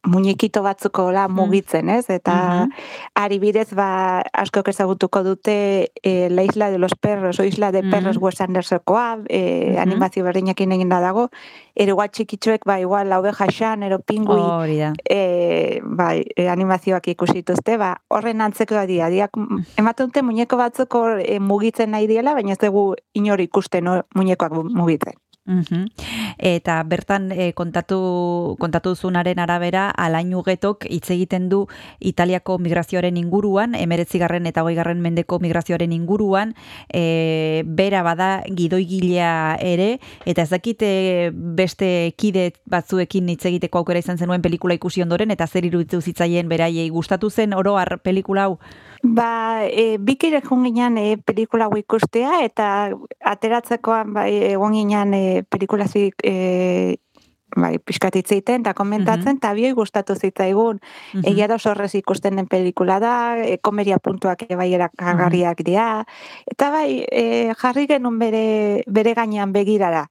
muñekito batzuko mm. mugitzen, ez? Eta mm -hmm. ari bidez, ba, asko ezagutuko dute e, La Isla de los Perros o Isla de Perros mm -hmm. Wes Andersokoa, e, animazio berdinekin egin da dago, ero guat txikitzuek, ba, igual, la oveja xan, ero pingui, oh, e, ba, e, animazioak ikusituzte, ba, horren antzeko da dia, diak, ematen dute muñeko batzuko e, mugitzen nahi diela, baina ez dugu inor ikusten no, muñekoak mugitzen. Uhum. Eta bertan e, kontatu kontatu zunaren arabera alain ugetok hitz egiten du Italiako migrazioaren inguruan, emeretzigarren eta garren mendeko migrazioaren inguruan, e, bera bada gidoigilea ere, eta ez dakite beste kide batzuekin hitz egiteko aukera izan zenuen pelikula ikusi ondoren, eta zer iruditu zitzaien beraiei gustatu zen oroar pelikula hau? Ba, e, bikire junginan e, pelikula ikustea, eta ateratzekoan ba, egon ginen e, pelikula zik, e, bai, piskatitzeiten eta komentatzen, eta mm -hmm. bioi gustatu zitzaigun. Mm -hmm. Egia da sorrez ikusten den pelikula da, e, komeria puntuak bai erakargarriak mm dira, eta bai, e, jarri genuen bere, bere gainean begirara.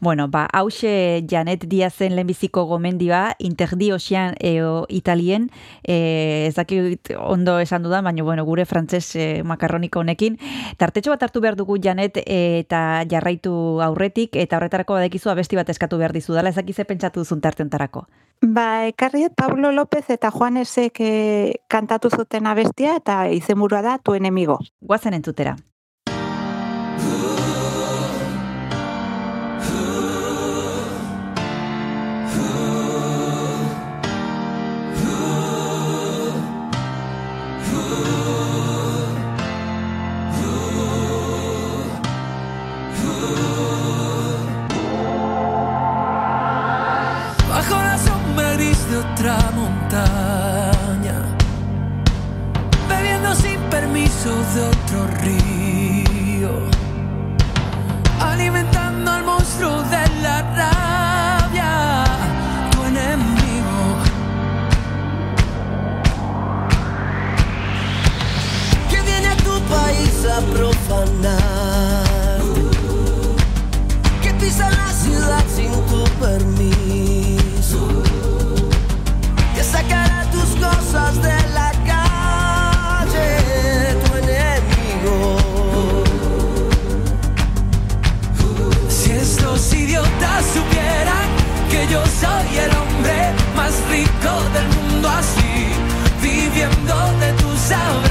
Bueno, ba, hause Janet Diazen lehenbiziko gomendioa, interdi osian eo italien, e, ez dakit ondo esan dudan, baina bueno, gure frantses e, makarroniko honekin. Tartetxo bat hartu behar dugu Janet e, eta jarraitu aurretik, eta horretarako badekizu abesti bat eskatu behar dizu, dala ezakize pentsatu duzun tartentarako. Ba, ekarriet Pablo López eta Juanesek e, kantatu zuten abestia eta izenburua da tu enemigo. Guazen entzutera. Profanar, que pisa la ciudad sin tu permiso, que sacará tus cosas de la calle, tu enemigo. Si estos idiotas supieran que yo soy el hombre más rico del mundo así, viviendo de tus abrazos,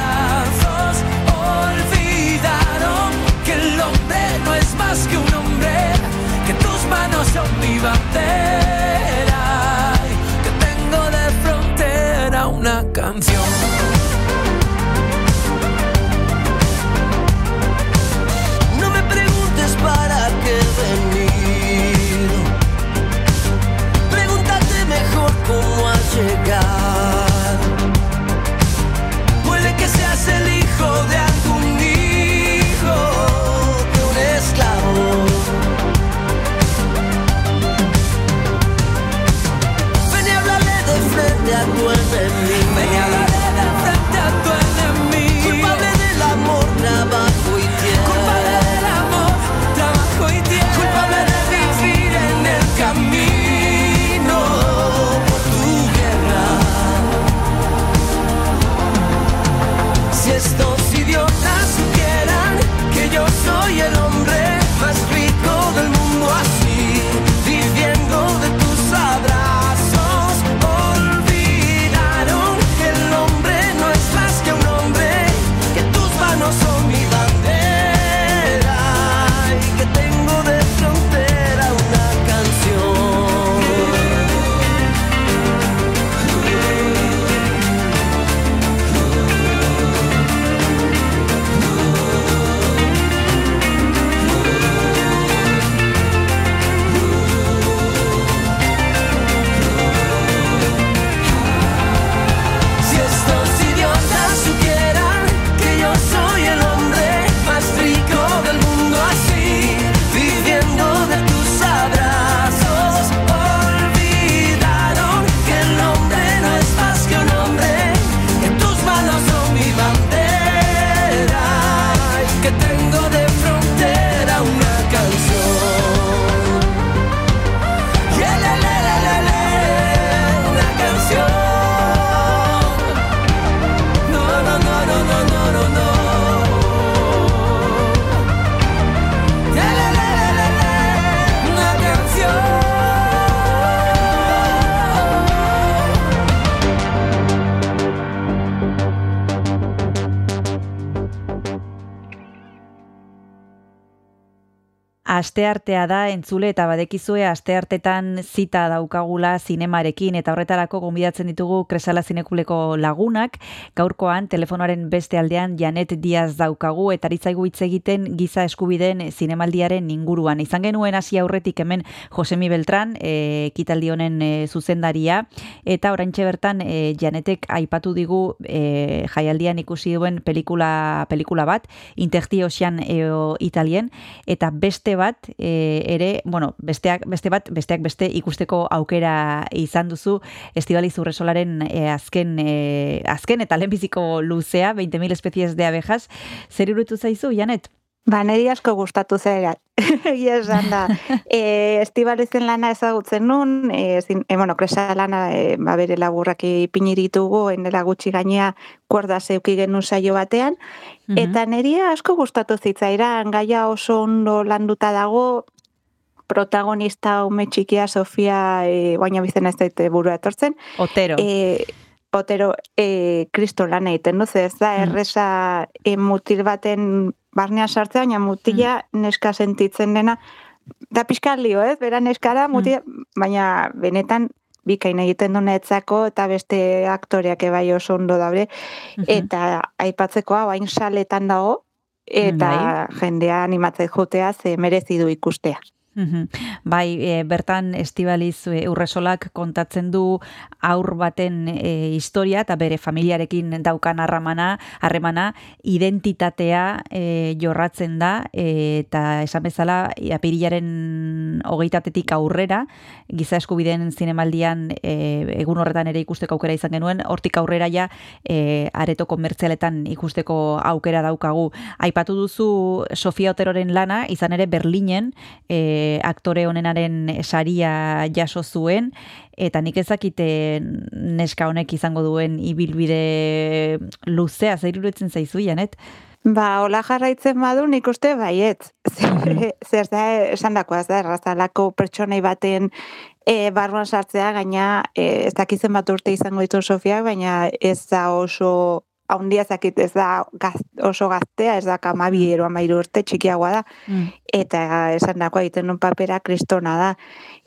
Asteartea da entzule eta badekizue asteartetan zita daukagula zinemarekin eta horretarako gonbidatzen ditugu Kresala Zinekuleko lagunak. Gaurkoan telefonoaren beste aldean Janet Diaz daukagu eta aritzaigu hitz egiten giza eskubideen zinemaldiaren inguruan. Izan genuen hasi aurretik hemen Josemi Beltran, e, ekitaldi honen e, zuzendaria eta oraintxe bertan e, Janetek aipatu digu e, jaialdian ikusi duen pelikula pelikula bat, Interti Ocean eo Italien eta beste bat e, ere, bueno, besteak beste bat, besteak beste ikusteko aukera izan duzu Estibaliz Urresolaren e, azken e, azken eta lehenbiziko luzea 20.000 especies de abejas. Zer iruditu zaizu, Janet? Ba, niri asko gustatu zera. Egia esan da. E, Estibalizen lana ezagutzen nun, e, zin, e, bueno, kresa lana e, ba, bere laburrak ipiniritugu, enela gutxi gainea kuerda zeuki genuen saio batean, eta niri asko gustatu zitzairan, gaia oso ondo landuta dago, protagonista ume txikia Sofia, e, baina bizena ez daite burua etortzen. Otero. E, Otero, e, kristo lan egiten duz, ez da, erresa e, mutil baten barnean sartzea, baina mutila neska sentitzen dena, da pixka lio, ez? Bera neskara, mutila, baina benetan bikain egiten du netzako eta beste aktoreak ebai oso ondo dabre, eta aipatzeko hau hain saletan dago, eta Bai. jendea animatzen jotea ze merezi du ikustea. Bai, e, bertan estibaliz e, urresolak kontatzen du aur baten e, historia eta bere familiarekin daukan harramana, harremana, identitatea e, jorratzen da eta esan bezala apirilaren hogeitatetik aurrera, giza eskubideen zinemaldian e, egun horretan ere ikusteko aukera izan genuen, hortik aurrera ja e, areto komertzialetan ikusteko aukera daukagu. Aipatu duzu Sofia Oteroren lana, izan ere Berlinen, e, aktore honenaren saria jaso zuen eta nik ezakite neska honek izango duen ibilbide luzea zeiruretzen zaizu janet Ba, hola jarraitzen badu nik uste baiet. Zer da, esan dako, ez da, errazalako pertsonei baten e, barruan sartzea, gaina e, ez dakizen bat urte izango ditu Sofiak, baina ez da oso haundia zakit ez da gaz, oso gaztea, ez da kamabi ero amairu urte txikiagoa da, mm. eta esan dagoa egiten un papera kristona da.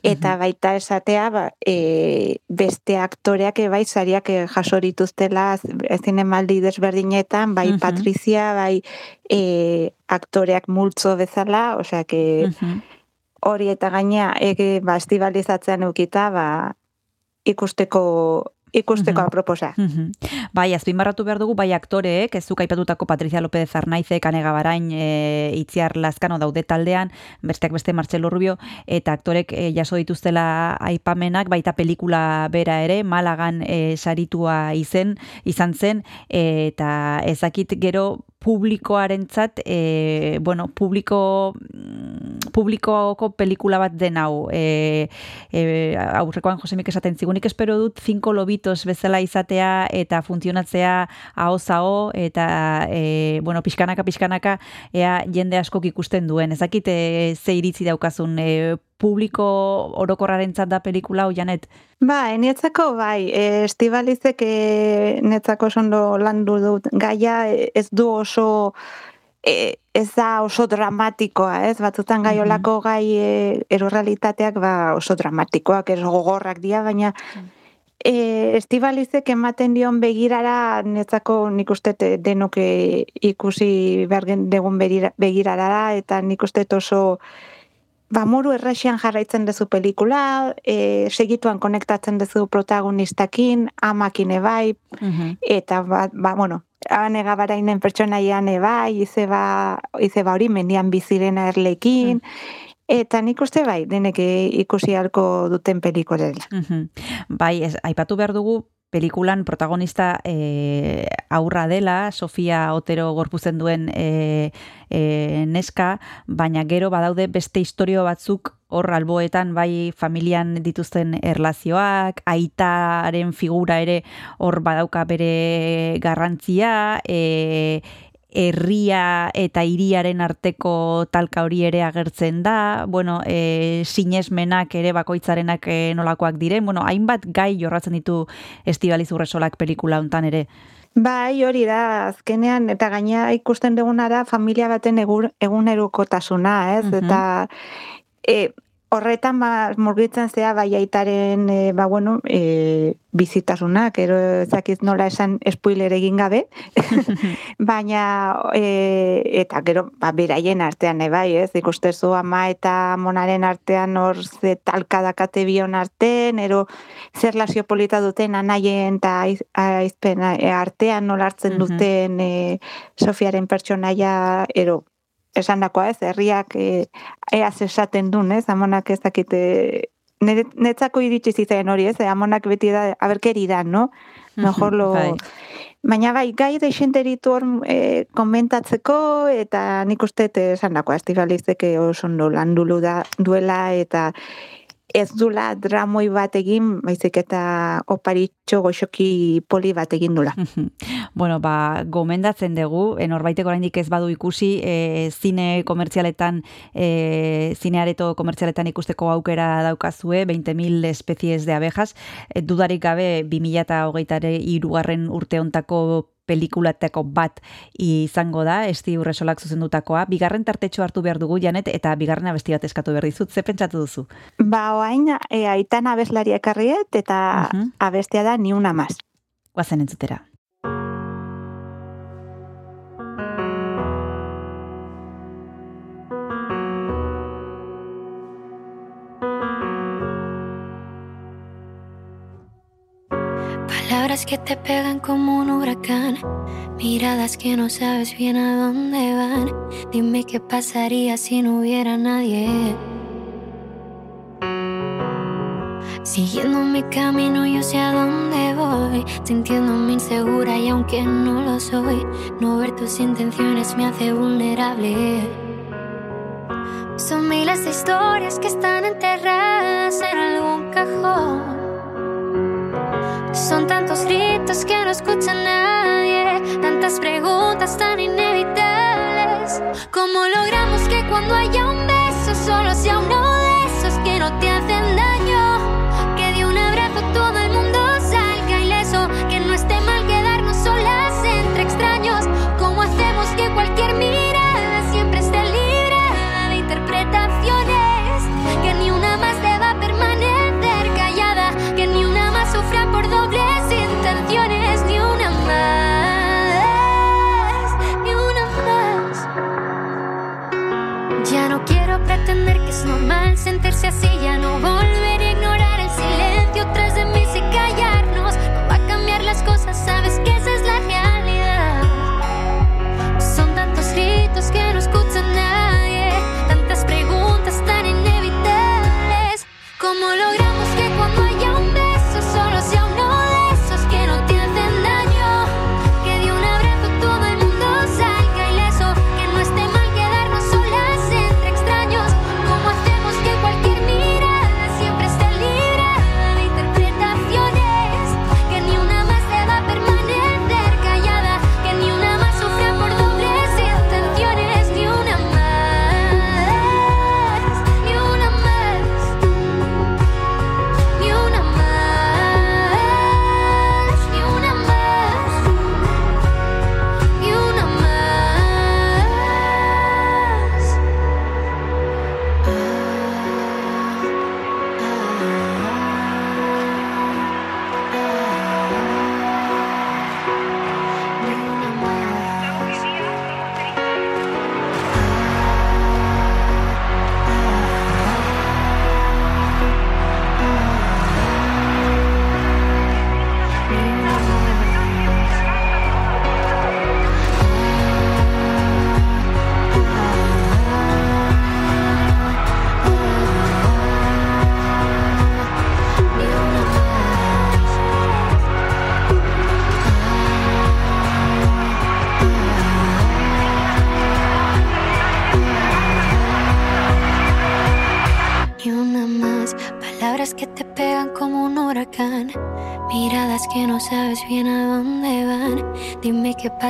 Eta mm baita esatea, ba, e, beste aktoreak bai zariak e, jaso dituztela ezin emaldi desberdinetan, bai Patrizia, bai e, aktoreak multzo bezala, osea, que hori eta gaina, e, ba, estibalizatzean eukita, ba, ikusteko ikusteko aproposa. Bai, azpimarratu behar dugu, bai aktoreek, ez zuk aipatutako Patricia López Arnaize, Kanega Barain, e, Itziar Lazkano daude taldean, besteak beste Marcelo Rubio, eta aktorek e, jaso dituztela aipamenak, baita pelikula bera ere, Malagan e, saritua izen, izan zen, eta ezakit gero publikoarentzat e, bueno, publiko publikoko pelikula bat den hau. E, e, aurrekoan Josemik esaten zigunik espero dut 5 lobitos bezala izatea eta funtzionatzea hau eta e, bueno, pixkanaka pixkanaka ea jende askok ikusten duen. Ezakite ze iritzi daukazun e, publiko orokorraren da pelikula hau janet? Ba, enietzako bai, e, estibalizek e, netzako sondo landu dut gaia ez du oso e, ez da oso dramatikoa, ez? Batzutan gai olako gai e, erorrealitateak ba oso dramatikoak, ez gogorrak dira, baina e, estibalizek ematen dion begirara netzako nik uste denok ikusi bergen degun begirara eta nik uste oso ba, moru erresian jarraitzen dezu pelikula, e, segituan konektatzen dezu protagonistakin, amakine bai, eta ba, ba, bueno, anega barainen pertsonaian ebai, izeba, izeba hori mendian bizirena erlekin, mm. Eta nik uste bai, denek ikusi halko duten pelikorela. Bai, ez, aipatu behar dugu, pelikulan protagonista e, aurra dela, Sofia Otero gorpuzen duen e, e, neska, baina gero badaude beste historio batzuk hor alboetan bai familian dituzten erlazioak, aitaren figura ere hor badauka bere garrantzia, e, herria eta hiriaren arteko talka hori ere agertzen da, bueno, e, sinesmenak ere bakoitzarenak e, nolakoak diren, bueno, hainbat gai jorratzen ditu Estibaliz Urresolak pelikula hontan ere. Bai, hori da, azkenean, eta gaina ikusten duguna da familia baten egunerukotasuna, ez? Eta e, horretan ba, murgitzen zea bai aitaren e, ba, bueno, e, bizitasunak, ero ezakiz nola esan espoiler egin gabe, baina e, eta gero ba, beraien artean e, bai, ez, ikustezu ama eta monaren artean hor ze talkadakate bion artean, ero zer lasio polita duten anaien eta aizpen artean nola hartzen duten e, Sofiaren pertsonaia, ero esan dakoa ez, herriak e, eaz esaten duen, ez, amonak ez dakite, netzako iritsi zitzen hori, ez, amonak beti da, aberkeri da, no? Mejor lo... Bai. Baina bai, gai da isenteritu hor e, komentatzeko, eta nik uste esan dakoa, estigalizeke oso ondo landulu da, duela, eta ez dula dramoi bat egin, baizik eta oparitxo goxoki poli bat egin dula. bueno, ba, gomendatzen dugu, enorbaiteko oraindik ez badu ikusi, e, zine komertzialetan, e, zineareto komertzialetan ikusteko aukera daukazue, 20.000 espezies de abejas, e, dudarik gabe 2008 irugarren urteontako pelikulateko bat izango da, esti urresolak zuzendutakoa. Bigarren tartetxo hartu behar dugu, Janet, eta bigarren abesti bat eskatu behar dizut. Ze pentsatu duzu? Ba, oain, e, aitan abeslaria ekarriet, eta uh abestia da ni una mas. Guazen entzutera. Que te pegan como un huracán, miradas que no sabes bien a dónde van. Dime qué pasaría si no hubiera nadie. Siguiendo mi camino yo sé a dónde voy Sintiéndome insegura y aunque no lo soy No ver tus intenciones me hace vulnerable Son miles de historias que están enterradas en algún cajón Son tantos gritos que no escucha nadie Tantas preguntas tan inevitables. ¿Cómo logramos que cuando haya un beso solo sea de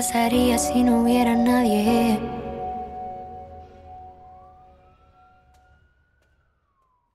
pasaría si no hubiera nadie.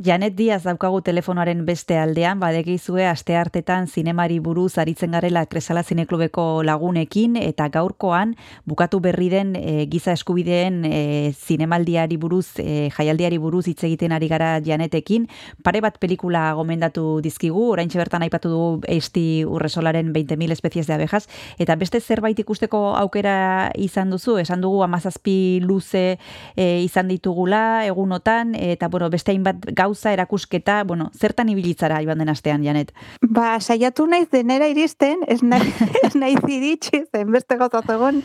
Janet Diaz daukagu telefonoaren beste aldean, badekizue aste hartetan zinemari buruz aritzen garela Kresala Zineklubeko lagunekin, eta gaurkoan bukatu berri den e, giza eskubideen e, zinemaldiari buruz, e, jaialdiari buruz hitz egiten ari gara Janetekin. Pare bat pelikula gomendatu dizkigu, oraintxe bertan aipatu dugu esti urresolaren 20.000 espezies de abejas, eta beste zerbait ikusteko aukera izan duzu, esan dugu amazazpi luze e, izan ditugula egunotan, eta bueno, beste hainbat gauza erakusketa, bueno, zertan ibilitzara joan den astean, Janet? Ba, saiatu naiz denera iristen, ez naiz, ez naiz iritsi, zen beste gauza zegoen,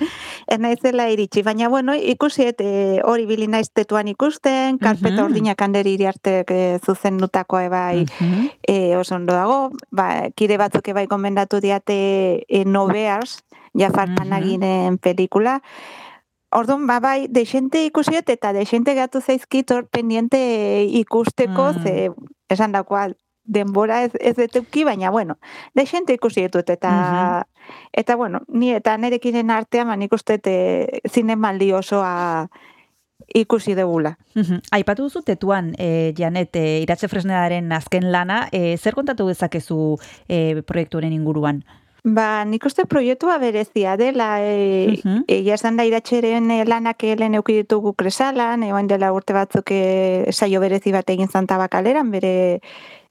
ez naizela iritsi. Baina, bueno, ikusi et, e, hori bili naiz tetuan ikusten, karpeta Mhm. ordinak handeri iriartek e, zuzen nutakoa bai e, oso ondo dago, ba, kide batzuk bai gomendatu diate e, No Bears, Jafar Mhm. Panaginen pelikula, Orduan, ba, bai, deixente ikusiet eta deixente gatu zaizkit hor pendiente ikusteko, Mm. ze esan dakoa denbora ez, ez detuki, baina, bueno, deixente ikusi ditut, eta, eta, bueno, ni eta nerekinen artean, ba, nik uste e, zinemaldi osoa ikusi degula. Mhm. Aipatu duzu tetuan, e, Janet, e, iratze fresnedaren azken lana, e, zer kontatu dezakezu e, proiektuaren inguruan? Ba, nik uste proiektua berezia dela, e, Mhm. egia esan da iratxeren e, lanak lehen euki ditugu kresalan, egoin dela urte batzuk e, saio berezi bat egin zantabakaleran, bere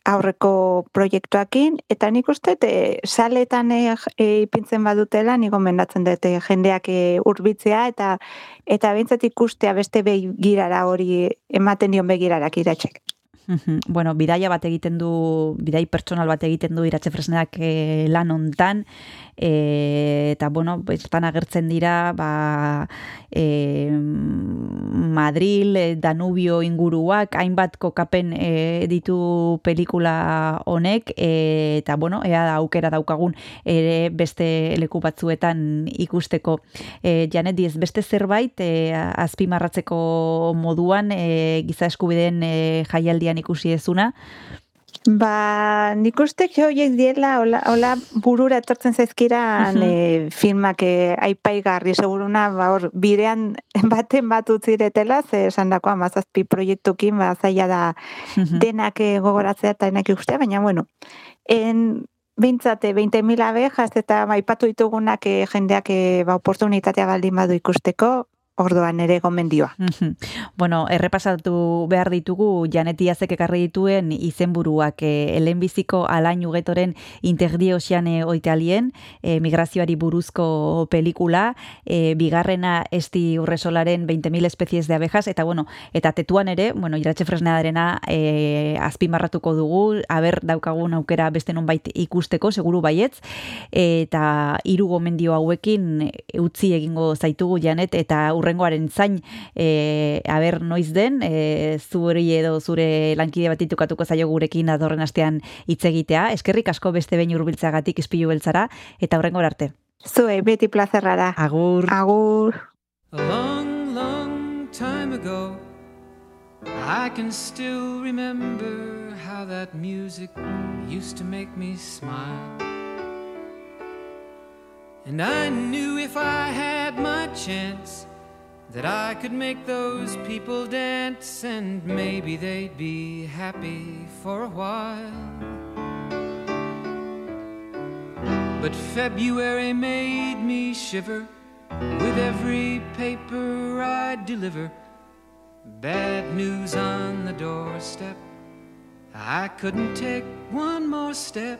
aurreko proiektuakin, eta nik uste e, saletan e, ipintzen badutela, nik gomendatzen dut e, jendeak e, urbitzea, eta eta bintzat ikustea beste begirara hori ematen dion begirarak iratxek. Bueno, bidaia bat egiten du, bidai pertsonal bat egiten du iratxe fresneak e, lan hontan, e, eta bueno, estan agertzen dira, ba, e, Madril, e, Danubio inguruak, hainbat kokapen e, ditu pelikula honek, e, eta bueno, ea da aukera daukagun ere beste leku batzuetan ikusteko. E, Janet, diez, beste zerbait, e, azpimarratzeko moduan, e, giza eskubideen e, jaialdian ikusi ezuna, Ba, nik uste joiek diela, hola, hola burura etortzen zaizkiran Mhm. e, filmak e, aipaigarri seguruna, ba, hor, bidean baten bat utziretela, ze esan dako amazazpi proiektukin, ba, zaila da denak e, gogoratzea eta denak ikustea, baina, bueno, en, Bintzate, 20.000 abejas eta maipatu ditugunak e, jendeak e, ba, oportunitatea baldin badu ikusteko, ordoan ere gomendioa. Bueno, errepasatu behar ditugu Janeti Azek ekarri dituen izenburuak e, elenbiziko alain ugetoren integri oceane oitalien, e, migrazioari buruzko pelikula, e, bigarrena esti urresolaren 20.000 espezies de abejas, eta bueno, eta tetuan ere, bueno, iratxe fresnadarena e, azpimarratuko dugu, haber daukagun aukera beste nonbait ikusteko, seguru baietz, eta hiru gomendio hauekin utzi egingo zaitugu Janet, eta urrengoaren zain e, aber noiz den, e, zuri edo zure lankide bat itukatuko zaio gurekin adorren astean hitz egitea. Eskerrik asko beste behin hurbiltzagatik ispilu beltzara, eta urrengor arte. Zue, beti plazerrara. Agur. Agur. A long, long time ago, I can still remember how that music used to make me smile. And I knew if I had my chance that I could make those people dance and maybe they'd be happy for a while. But February made me shiver with every paper I deliver. Bad news on the doorstep. I couldn't take one more step.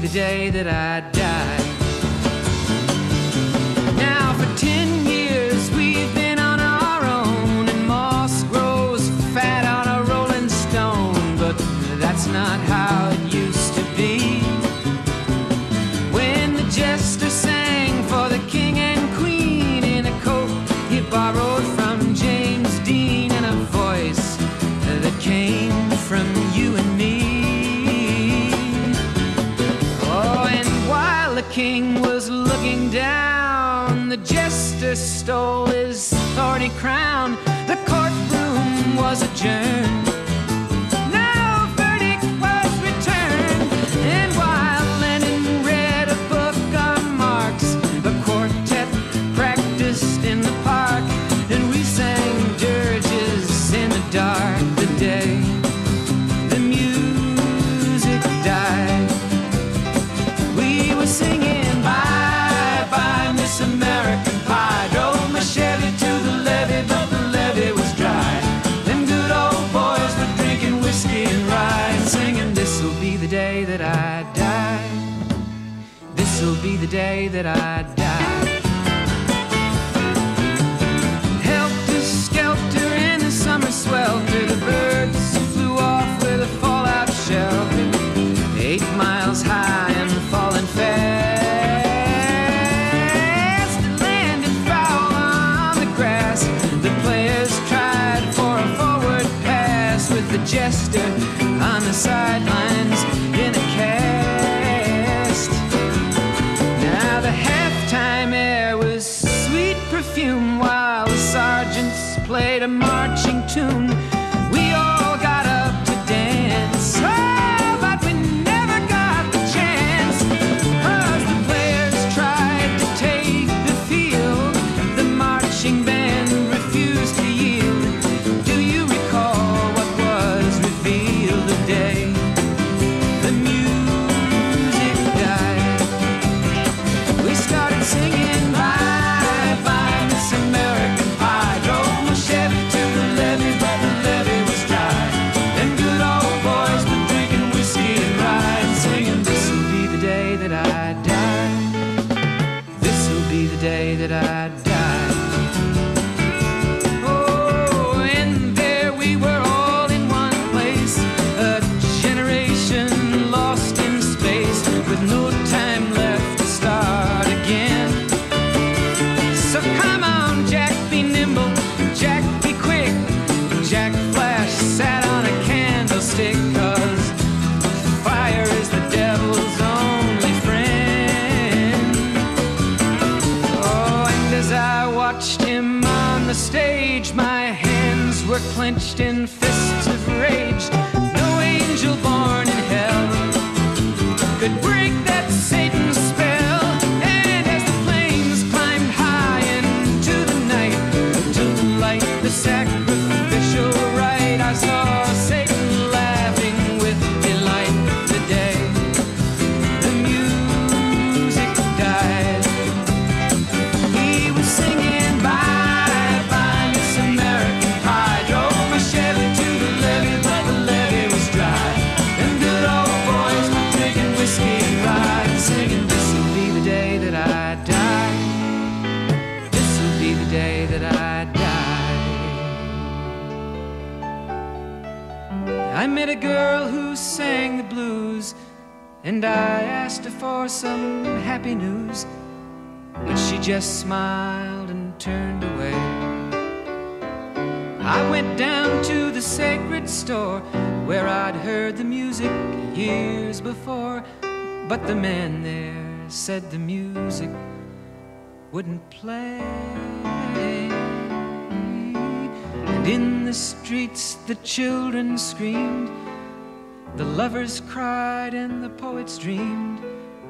The day that I die. King was looking down, the jester stole his thorny crown. The courtroom was adjourned. Day that I die. Helter skelter in the summer swelter, the birds flew off with a fallout shelter. Eight miles high and falling fast. It landed foul on the grass. The players tried for a forward pass with the jester on the sidelines just smiled and turned away. I went down to the sacred store where I'd heard the music years before. But the man there said the music wouldn't play. And in the streets the children screamed, the lovers cried, and the poets dreamed.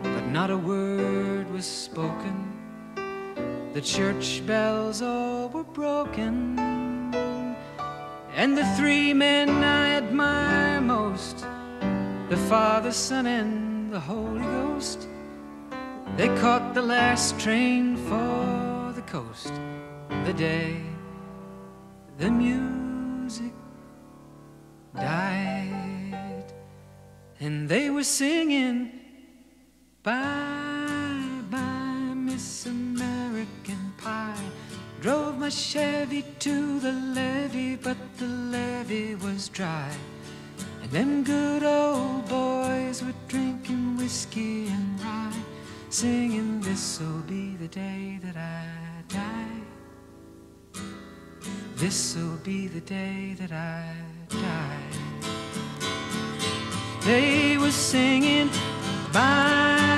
But not a word was spoken. The church bells all were broken. And the three men I admire most the Father, Son, and the Holy Ghost they caught the last train for the coast the day the music died. And they were singing, Bye, My Chevy to the levee, but the levee was dry. And them good old boys were drinking whiskey and rye, singing, This'll be the day that I die. This'll be the day that I die. They were singing, Bye,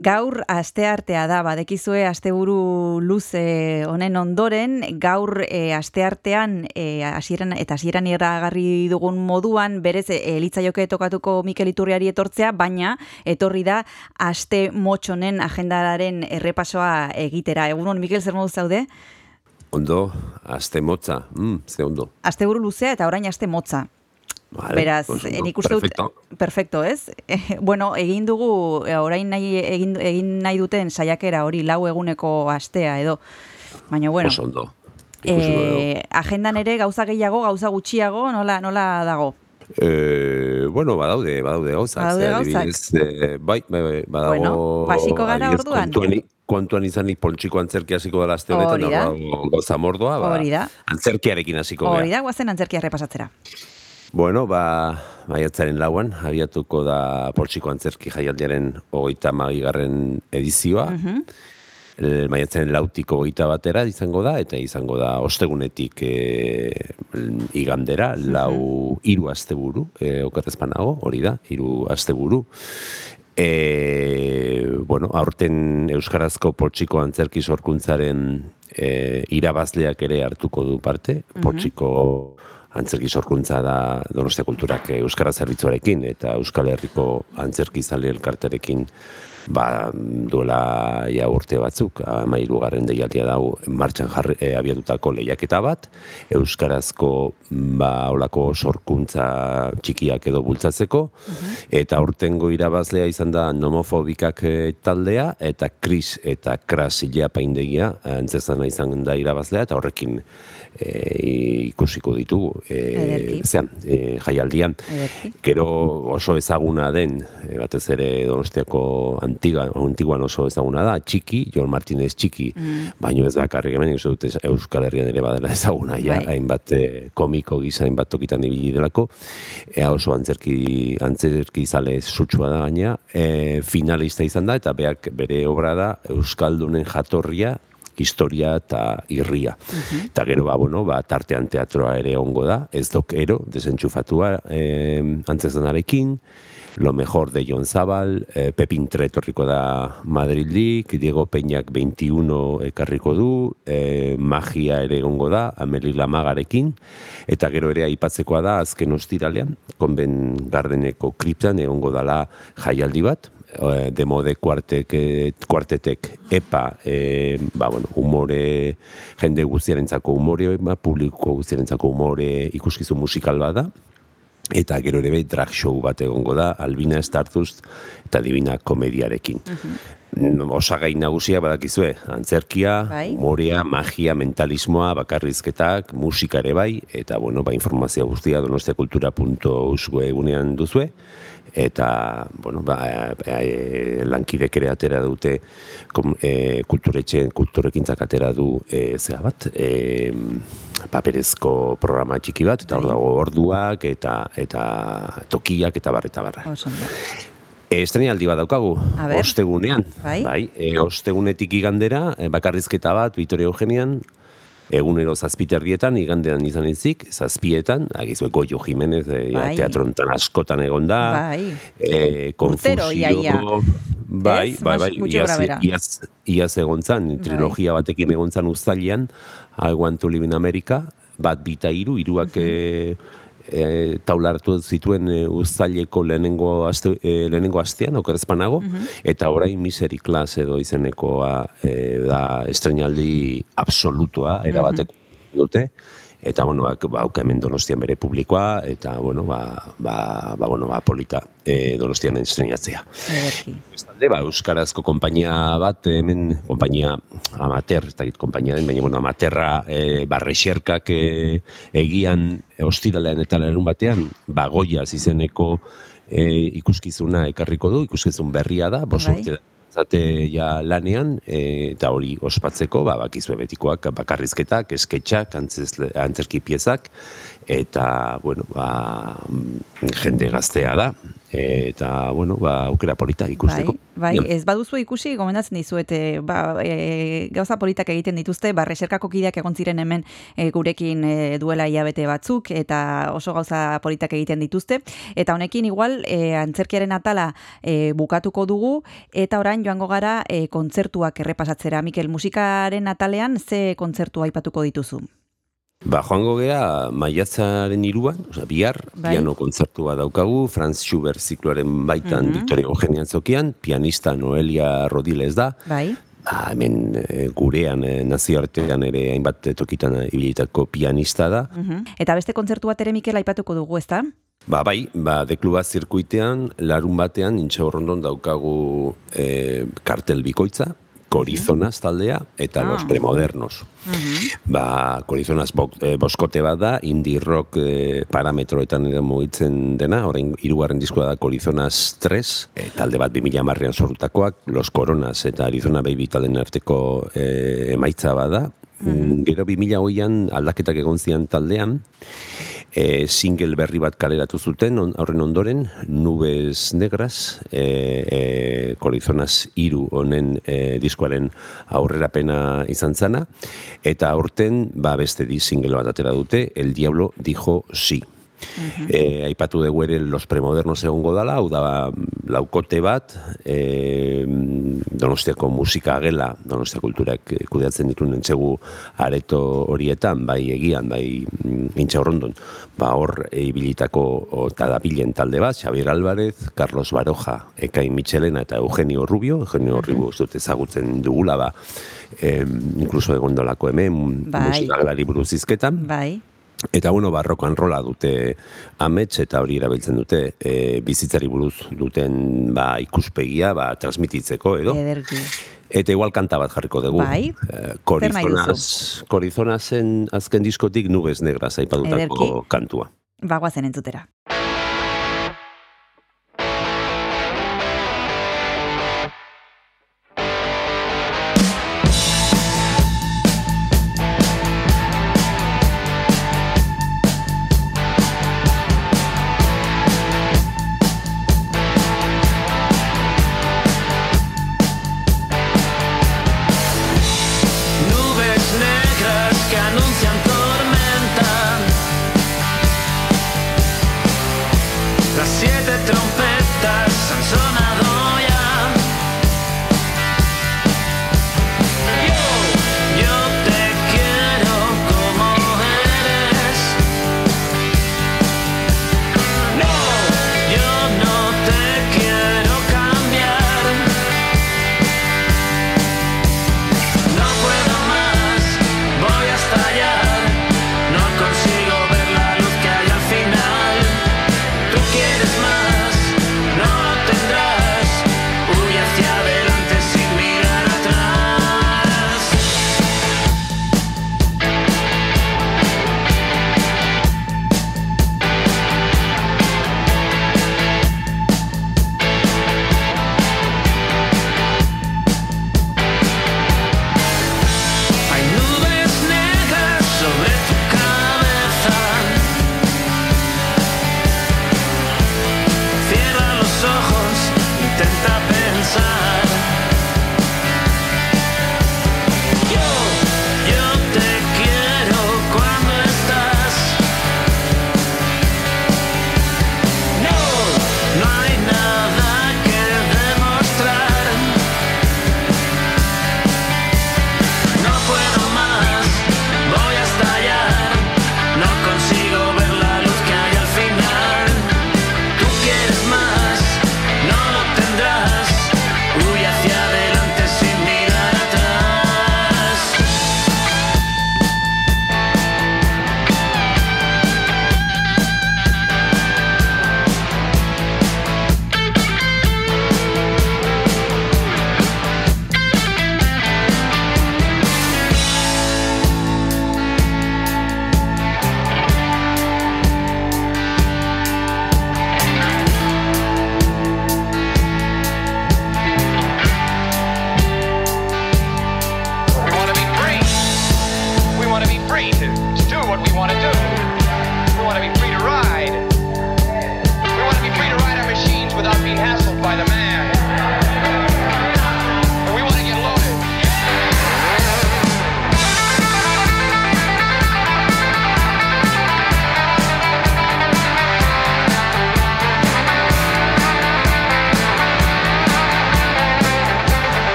Gaur asteartea da, badekizue asteburu luze honen ondoren, gaur e, asteartean e, hasieran eta hasieran iragarri dugun moduan, berez e, elitzaioke tokatuko Mikel Iturriari etortzea, baina etorri da aste motxonen agendaren errepasoa egitera. Egunon, Mikel, zer moduz zaude? Ondo, aste motza, mm, ze ondo. Asteburu luzea eta orain aste motza. Vale, Beraz, pues eh, nik uste dut, perfecto. perfecto, ez? Eh, bueno, egin dugu, eh, orain nahi, egin, egin nahi duten saiakera hori lau eguneko astea edo. Baina, bueno, Oso ondo. Ikusiko dugu. eh, agendan ere gauza gehiago, gauza gutxiago, nola, nola dago? Eh, bueno, badaude, badaude gauzak. Badaude gauzak. eh, bai, bai, badago... Bueno, pasiko gara orduan. Kontuan, kontuan izanik poltsiko antzerki hasiko dela aste honetan, gauza mordoa, ba, antzerkiarekin hasiko Hori da, guazen antzerkia repasatzera. Bueno, ba, maiatzaren lauan, abiatuko da poltsiko antzerki jaialdiaren hogeita magigarren edizioa. Mhm. El maiatzaren lautiko hogeita batera izango da, eta izango da ostegunetik e, igandera, lau hiru asteburu, e, okerrezpanago, hori da, hiru asteburu. E, bueno, aurten Euskarazko poltsiko antzerki sorkuntzaren e, irabazleak ere hartuko du parte, poltsiko antzerki sorkuntza da Donostia Kulturak Euskara Zerbitzuarekin eta Euskal Herriko antzerki zale elkarterekin ba, duela ja urte batzuk, amairugarren deialdia dau martxan jarri, e, abiatutako lehiaketa bat, Euskarazko ba, olako sorkuntza txikiak edo bultzatzeko, eta aurtengo irabazlea izan da nomofobikak eh, taldea, eta Kris eta Kras ilea paindegia, antzezana izan da irabazlea, eta horrekin e, ikusiko ditugu e, zean, e, jaialdian. Gero oso ezaguna den, batez ere Donostiako antiga, antiguan oso ezaguna da, txiki, Jon Martinez txiki, Mm. baino ez bakarrik hemen, uste dut Euskal Herrian ere badela ezaguna, ja, Bai. hainbat e, komiko gisa, hainbat tokitan ibili delako, ea oso antzerki, antzerki zale sutsua da gaina, e, finalista izan da, eta beak bere obra da Euskaldunen jatorria, historia eta irria. Eta gero, ba, bueno, ba, tartean teatroa ere ongo da, ez dok ero, desentxufatua eh, antzezanarekin, Lo mejor de Jon Zabal, eh, Pepin Tre etorriko da Madrildik, Diego Peñak 21 ekarriko du, eh, magia ere egongo da, Ameli Lamagarekin, eta gero ere aipatzekoa da, azken ostiralean, konben gardeneko kriptan egongo dala jaialdi bat, eh, demode kuartek, eh, kuartetek epa, eh, ba, bueno, humore, jende guztiarentzako humore, ba, publiko guztiarentzako humore ikuskizun musikal bat eta gero ere bai drag show bat egongo da, Albina Stardust eta Divina Komediarekin. Mm, Osagai nagusia badakizue, antzerkia, Bai. umorea, magia, mentalismoa, bakarrizketak, musika ere bai, eta bueno, ba, informazio guztia donostiakultura.eus egunean duzue, eta, bueno, ba, e, lankidek ere atera dute kom, e, kulturetxeen, kulturekintzak atera du e, zera bat, e, paperezko programa txiki bat, eta hor dago orduak, eta eta tokiak, eta bar, eta barra. Oso ondo. Estrenaldi bat daukagu, ostegunean. Bai. e, ostegunetik igandera, bakarrizketa bat, Vitoria Eugenian, egunero zazpiterdietan, igandean izan ezik, zazpietan, agizue Goyo Jimenez, e, ja, Bai. teatrontan askotan egon da, Bai. e, konfusio, ia, ia. bai, bai, bai, gutxi iaz, iaz, iaz egon zan, trilogia batekin egon zan uztailean, I Want to Live in America, bat bita hiru, hiruak e, e, taulartu zituen e, uztaileko lehenengo, aste, e, lehenengo astean, okerezpanago, eta orain Misery Class edo izenekoa e, da estrenaldi absolutoa, erabateko dute, eta bueno, ba, bauka hemen Donostian bere publikoa, eta bueno, ba, ba, ba, bueno, ba, polita e, Donostian estrenatzea. Ederki. Bestalde, ba, Euskarazko konpainia bat, hemen, konpainia amater, ez dakit konpainia den, baina, bueno, amaterra e, barrexerkak e, egian e, ostiralean eta larun batean, bagoiaz izeneko e, ikuskizuna ekarriko du, ikuskizun berria da, bos Bai. Zate ja lanean, e, eta hori ospatzeko, ba, bakizue betikoak, bakarrizketak, esketxak, antzerki piezak, eta, bueno, ba, mm, jende gaztea da, eta, bueno, ba, aukera polita ikusteko. Bai, Ja. ez baduzu ikusi, gomendatzen dizuete, ba, e, gauza politak egiten dituzte, ba, reserkako kideak egon ziren hemen e, gurekin e, duela hilabete batzuk, eta oso gauza politak egiten dituzte. Eta honekin igual, e, antzerkiaren atala e, bukatuko dugu, eta orain joango gara e, kontzertuak errepasatzera. Mikel, musikaren atalean ze kontzertua aipatuko dituzu? Ba, joango gea maiatzaren iruan, osea, bihar, Bai. piano kontzertua daukagu, Franz Schubert zikloaren baitan Mhm. Victoria Eugenia Zokian, pianista Noelia Rodiles da, Bai? ba, hemen e, gurean e, nazioartean ere hainbat tokitan ibilitako pianista da. Mhm. Eta beste kontzertu bat ere Mikel aipatuko dugu, ezta? Ba, bai, ba, dekluba zirkuitean, larun batean, intxaurrondon daukagu e, kartel bikoitza, Korizonas taldea eta Los Ah. Premodernos. Ba, Korizonas bok, e, boskote bat da, indie rock e, parametroetan mugitzen dena, orain hirugarren diskoa da Korizonas 3, e, talde bat 2000 marrean sorrutakoak, Los Coronas eta Arizona Baby talen arteko e, emaitza bada. Mm, Gero 2008an aldaketak egon zian taldean, e, single berri bat kaleratu zuten, on, horren ondoren, Nubes Negras, e, e, Korizonas iru honen e, diskoaren aurrerapena izan zana, eta aurten ba, beste di single bat atera dute, El Diablo dijo sí. E, aipatu dugu ere Los Premodernos egongo dala, hau da laukote bat, e, Donostiako musika gela, Donostia kulturak eh, kudeatzen dituen entzegu areto horietan, bai egian, bai mm, intxaurrondon, ba hor e, ibilitako o, eta dabilen talde bat, Xabier Álvarez, Carlos Baroja, Ekain Michelena eta Eugenio Rubio, Eugenio Rubio ez ezagutzen dugula, ba, e, inkluso egondolako hemen, Bai. musika buruz izketan, Bai. Eta bueno, ba, rock and rolla dute amets eta hori erabiltzen dute e, bizitzari buruz duten ba, ikuspegia ba, transmititzeko edo. Ederki. Eta igual kanta bat jarriko dugu. Bai. Eh, Zer nahi Korizonas, Korizonasen azken diskotik nubes negras aipatutako Ederki. kantua. Bagoazen entzutera.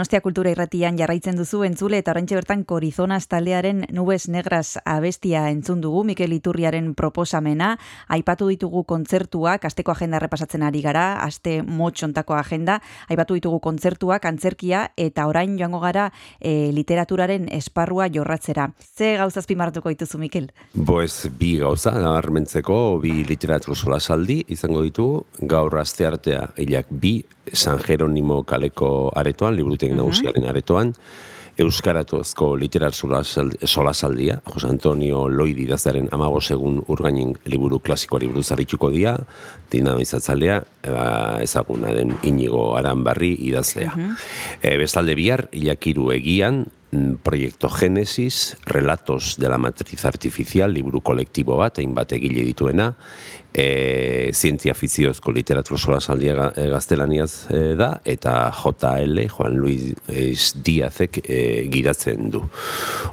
Donostia Kultura Irratian jarraitzen duzu entzule eta oraintxe bertan Korizonas taldearen Nubes Negras abestia entzun dugu Mikel Iturriaren proposamena, aipatu ditugu kontzertuak, asteko agenda repasatzen ari gara, aste motxontako agenda, aipatu ditugu kontzertuak, antzerkia eta orain joango gara e, literaturaren esparrua jorratzera. Ze gauzaz pimarratuko dituzu Mikel? Boez, bi gauza, nabarmentzeko, bi literatur solasaldi izango ditu, gaur aste artea, hilak bi San Jeronimo kaleko aretoan, liburutegi nagusiaren aretoan, Euskaratozko literar solasal- solasaldia, Jose Antonio Loidi idazaren amabos egun urgainin liburu klasikoari buruz harrituko dia, dinamizatzalea, ezaguna den inigo aranbarri idazlea. E, bestalde bihar, ilakiru egian, mm, Proyecto Génesis, Relatos de la Matriz Artificial, liburu kolektibo bat, hainbat egile dituena, e, zientzia fiziozko literatur solasaldia ga- e, gaztelaniaz e, da, eta JL, Juan Luis Diazek e, gidatzen du.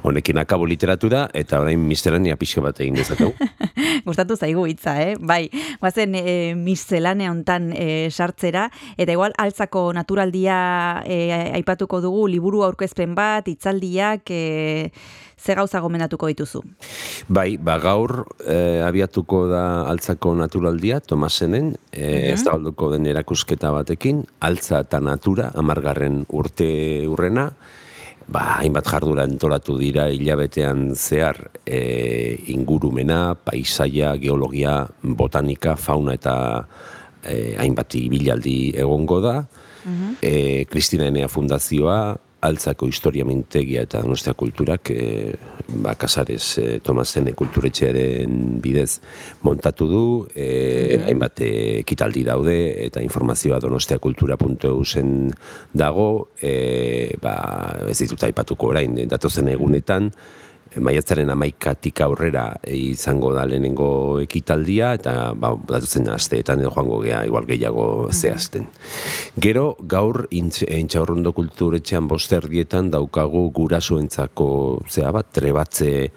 Honekin akabo literatura, eta orain misterania pixka bat egin dezakegu. Gustatu zaigu hitza, eh? Bai, guazen e, miscelane hontan e, sartzera, eta igual altzako naturaldia e, aipatuko dugu, liburu aurkezpen bat, hitzaldiak, e, ze gauza gomendatuko dituzu. Bai, ba gaur eh, abiatuko da altzako naturaldia, Tomasenen, eh, ez da den erakusketa batekin, altza eta natura, amargarren urte urrena, ba, hainbat jardura entolatu dira hilabetean zehar eh, ingurumena, paisaia, geologia, botanika, fauna eta eh, hainbat ibilaldi egongo da, e, Kristina Enea Fundazioa, Altzako Historia Mintegia eta Donostia Kulturak e, ba, Casares e, Tomasene kulturetxearen bidez montatu du, e, hainbat ekitaldi daude eta informazioa donostiakultura.eusen dago, e, ba, ez ditut aipatuko orain, datozen egunetan, maiatzaren amaikatik aurrera izango da lehenengo ekitaldia, eta ba, datuzen asteetan edo joango gea, igual gehiago zehazten. Gero, gaur intxaurrondo kulturetxean bosterdietan daukagu gurasoentzako zea bat, trebatze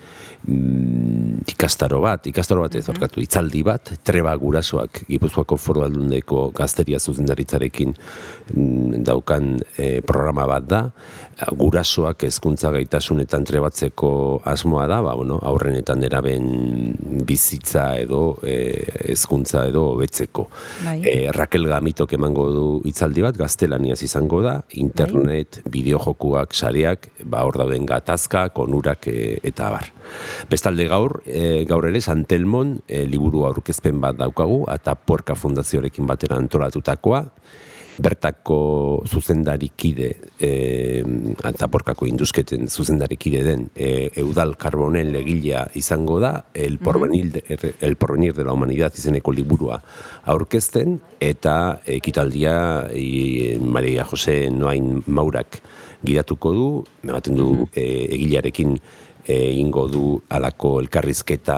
mm, ikastaro bat, ikastaro bat ez orkatu, itzaldi bat, treba gurasoak Gipuzkoako foru aldundeko gazteria zuzendaritzarekin mm, daukan eh, programa bat da, gurasoak hezkuntza gaitasunetan trebatzeko asmoa da, ba, bueno, aurren eta neraben bizitza edo eh, hezkuntza edo hobetzeko. Bai. Eh, Raquel Gamitok emango du hitzaldi bat, gaztelaniaz izango da, internet, bideojokuak, sareak, ba, hor dauden gatazka, konurak e, eta abar. Bestalde gaur, e, gaur ere Santelmon e, liburu aurkezpen bat daukagu, eta Porka Fundazioarekin batera antolatutakoa, bertako zuzendarikide e, eta porkako induzketen zuzendarikide den e, Eudal Carbonel egilea izango da el porvenir, de, el porvenir de la humanidad izeneko liburua aurkezten eta ekitaldia e, Maria Jose Noain Maurak gidatuko du, ematen du e, egilearekin e, ingo du alako elkarrizketa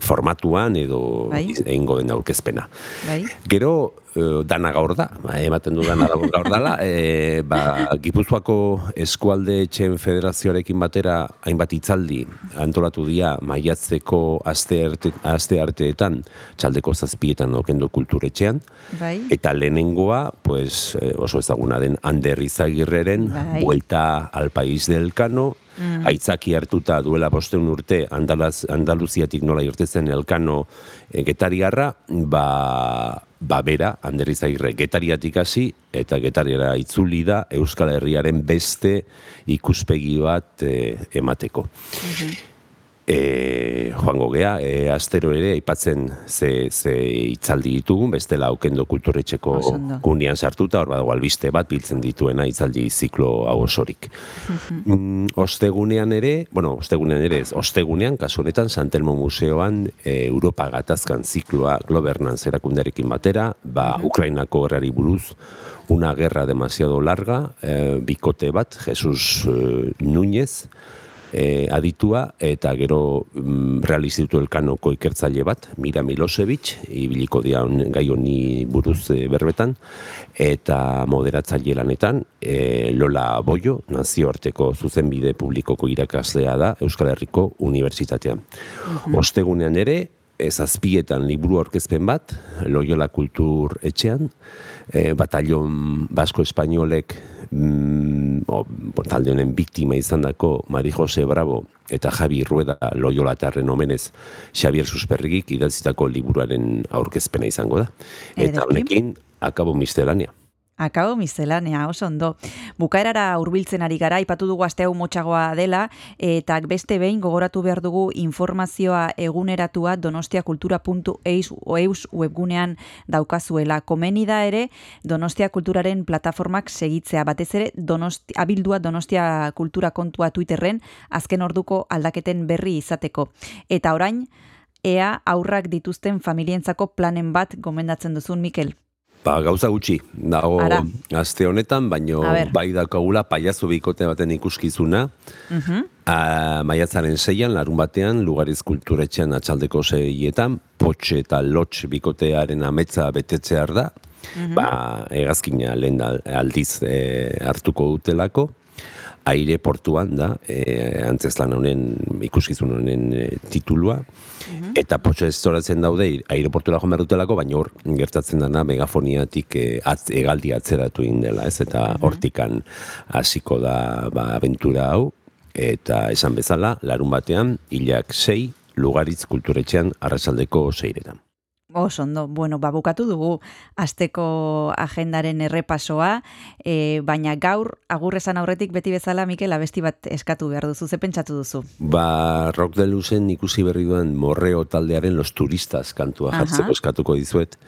formatuan edo Bai. egingo den aurkezpena. Bai? Gero, eh, dana gaur da, ba, ematen du dana gaur dala, e, ba, Gipuzkoako eskualde etxen federazioarekin batera hainbat hitzaldi antolatu dira maiatzeko aste, arte, aste arteetan, txaldeko zazpietan okendo kulturetxean, Bai? eta lehenengoa, pues, eh, oso ezaguna den Ander Izagirreren, Bai. Vuelta al País del Cano, aitzaki hartuta duela bosteun urte Andalaz, Andaluziatik nola irtezen elkano e, getariarra, ba, ba bera, Ander Izagirre getariatik hasi eta getariara itzuli da Euskal Herriaren beste ikuspegi bat e, emateko. E, joango gea, e, astero ere aipatzen ze, ze hitzaldi ditugun, bestela aukendo kulturetxeko gunean sartuta, hor badago albiste bat biltzen dituena hitzaldi ziklo hau osorik. Mm, ostegunean ere, bueno, ostegunean ere ez, ostegunean, kasu honetan, Santelmo Museoan e, Europa gatazkan zikloa Globernanz erakundearekin batera, ba, Ukrainako gerrari buruz, una guerra demasiado larga, e, bikote bat, Jesus e, Núñez, e, aditua, eta gero mm, realizitu elkanoko ikertzaile bat, Mira Milosevic, ibiliko dia hon- gai honi buruz e, berbetan, eta moderatzaile lanetan, e, Lola Boyo, nazioarteko zuzenbide publikoko irakaslea da Euskal Herriko Unibertsitatean. Ostegunean ere, ez azpietan liburu aurkezpen bat, Loyola Kultur etxean, e, batallon basko espainolek mm, o, talde honen biktima izan dako Mari Jose Bravo eta Javi Rueda Loyolatarren omenez Xavier Susperrigik idatzitako liburuaren aurkezpena izango da. Eta honekin, akabo mistelania. Akabo miscelánea, oso ondo. Bukaerara hurbiltzen ari gara, ipatu dugu aste hau motxagoa dela, eta beste behin gogoratu behar dugu informazioa eguneratua donostiakultura.eus webgunean daukazuela. Komeni da ere Donostia Kulturaren plataformak segitzea, batez ere donosti, abildua Donostia Kultura kontua Twitterren azken orduko aldaketen berri izateko. Eta orain, ea aurrak dituzten familientzako planen bat gomendatzen duzun, Mikel. Ba, gauza gutxi, dago Ara. aste honetan, baino bai daukagula paiazo bikote baten ikuskizuna, Mhm. a, maiatzaren zeian, larun batean, lugariz kulturetxean atxaldeko zeietan, potxe eta lotx bikotearen ametza betetzear da, ba, egazkina lehen al- aldiz e, hartuko dutelako, aire portuan da, e, antzeslan honen, ikuskizun honen e, titulua, Eta potxo ez zoratzen daude aireportura joan behar dutelako, baina hor gertatzen dana megafoniatik e, atz, egaldi atzeratu egin dela, ez? Eta hortikan hasiko da ba, aventura hau, eta esan bezala, larun batean, hilak sei, lugaritz kulturetxean arrasaldeko seiretan. Oso ondo, bueno, ba, bukatu dugu asteko agendaren errepasoa, e, baina gaur agurrezan aurretik beti bezala, Mikel, abesti bat eskatu behar duzu, ze pentsatu duzu? Ba, rock de luzen ikusi berri duen morreo taldearen los turistas kantua jartzeko eskatuko dizuet.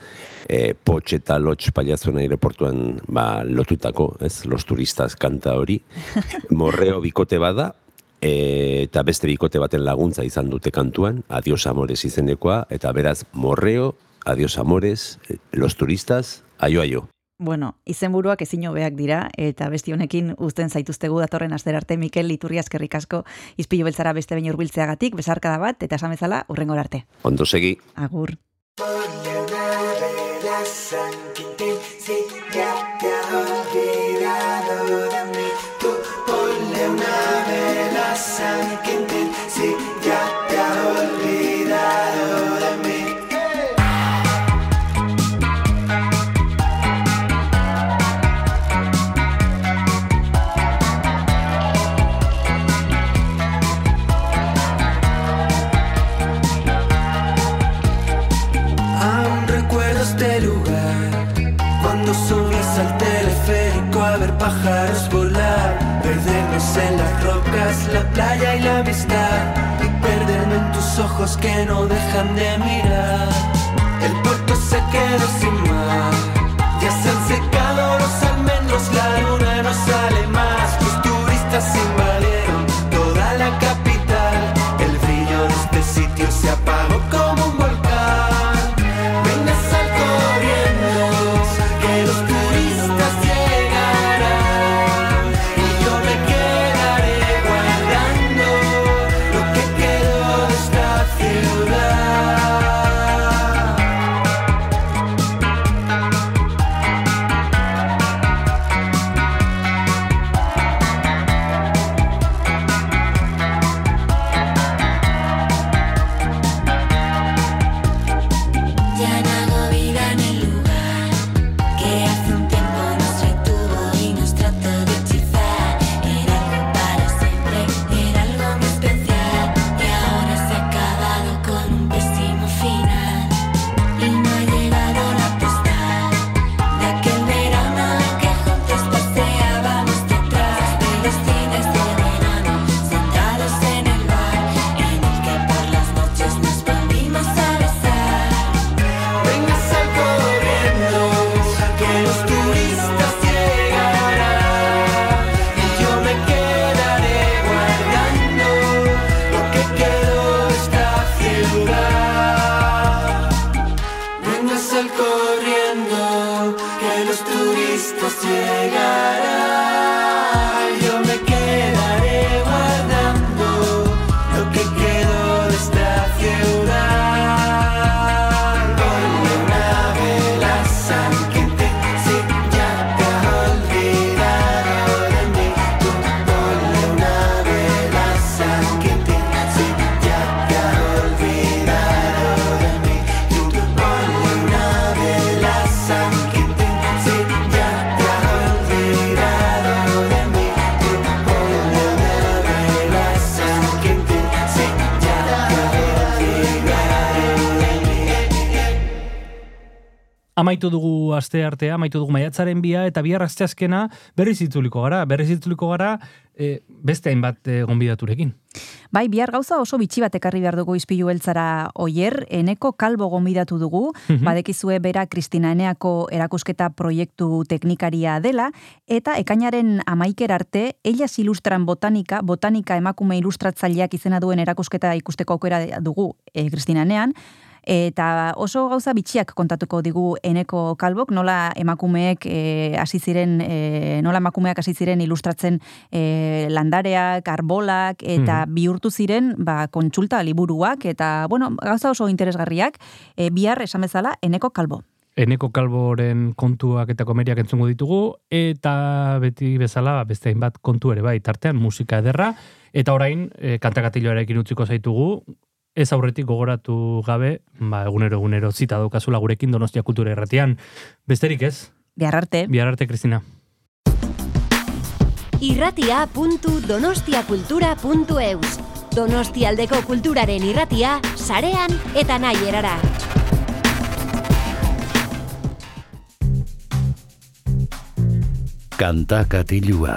E, potx eta lotx paliazuen aireportuan ba, lotutako, ez, los turistas kanta hori. Morreo bikote bada, e, eta beste bikote baten laguntza izan dute kantuan, adios amores izenekoa, eta beraz, morreo, adios amores, los turistas, aio aio. Bueno, izenburuak ezin hobeak dira, eta besti honekin uzten zaituztegu datorren aster arte, Mikel Iturri eskerrik asko izpilu beltzara beste behin hurbiltzeagatik, besarkada bat, eta esan bezala, urrengor arte. Ondo segi. Agur. Vela a San Quintín, ojos que no dejan de mirar. El puerto se quedó sin mar. Ya se han secado los almendros, la luna no sale más. Los turistas invadieron amaitu dugu aste artea, amaitu dugu maiatzaren bia, eta bihar asteazkena berriz itzuliko gara, berriz itzuliko gara e, beste hainbat e, gonbidaturekin. Bai, bihar gauza oso bitxi bat ekarri behar dugu izpilu beltzara oier, eneko kalbo gonbidatu dugu, Mhm. badekizue bera Kristina Eneako erakusketa proiektu teknikaria dela, eta ekainaren amaiker arte, ellas ilustran botanika, botanika emakume ilustratzaileak izena duen erakusketa ikusteko aukera dugu e, Kristina Enean, Eta oso gauza bitxiak kontatuko digu eneko kalbok, nola emakumeek eh, hasi ziren, eh, nola emakumeak hasi ziren ilustratzen eh, landareak, arbolak, eta Mhm. bihurtu ziren ba, kontsulta liburuak, eta bueno, gauza oso interesgarriak, eh, bihar esan bezala eneko kalbo. Eneko kalboren kontuak eta komeriak entzungo ditugu, eta beti bezala ba, beste hainbat kontu ere bai, tartean musika ederra, eta orain e, kantakatiloarekin utziko zaitugu, ez aurretik gogoratu gabe, ba, egunero egunero zita daukazula gurekin Donostia Kultura Erratian. Besterik ez? Bihar arte. Bihar arte, Kristina. irratia.donostiakultura.eus Donostialdeko kulturaren irratia, sarean eta nahi erara. Kanta katilua.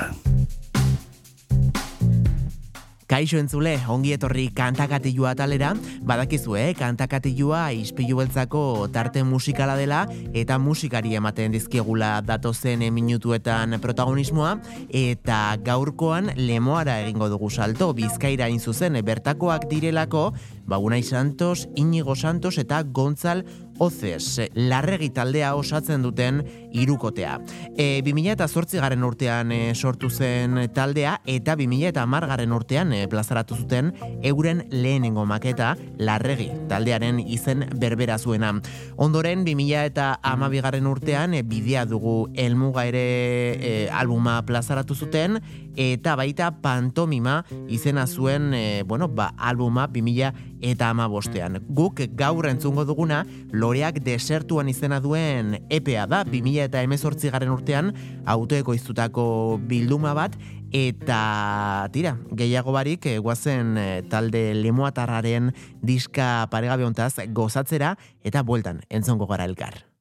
Kaixo entzule, ongi etorri kantakatilua talera, badakizu, eh? kantakatilua ispilu beltzako tarte musikala dela, eta musikari ematen dizkiegula datozen minutuetan protagonismoa, eta gaurkoan lemoara egingo dugu salto, bizkaira hain zuzen, bertakoak direlako, Bagunai Santos, Inigo Santos eta Gontzal Ozes, larregi taldea osatzen duten irukotea. E, 2008 garen urtean e, sortu zen taldea eta 2010 garen urtean e, plazaratu zuten euren lehenengo maketa larregi taldearen izen berbera zuena. Ondoren 2000 eta garen urtean e, bidea dugu elmuga ere e, albuma plazaratu zuten eta baita pantomima izena zuen e, bueno, ba, albuma 2000 eta ama bostean. Guk gaur entzungo duguna loreak desertuan izena duen EPA da 2000 eta emezortzi garen urtean autoeko iztutako bilduma bat eta tira, gehiago barik eh, guazen eh, talde lemoatarraren diska paregabe gozatzera eta bueltan entzongo gara elkar.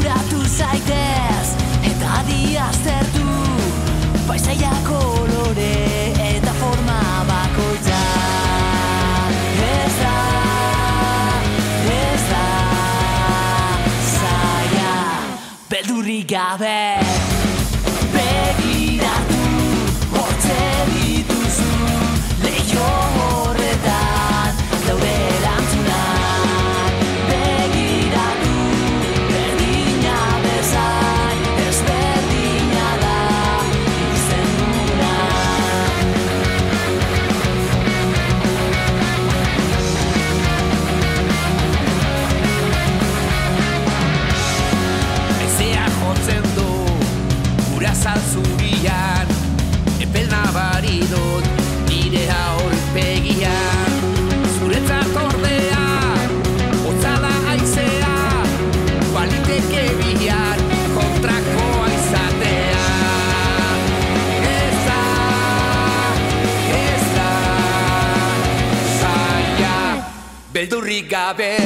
Gerturatu zaitez eta adi aztertu Paisaia Beldurrik gabe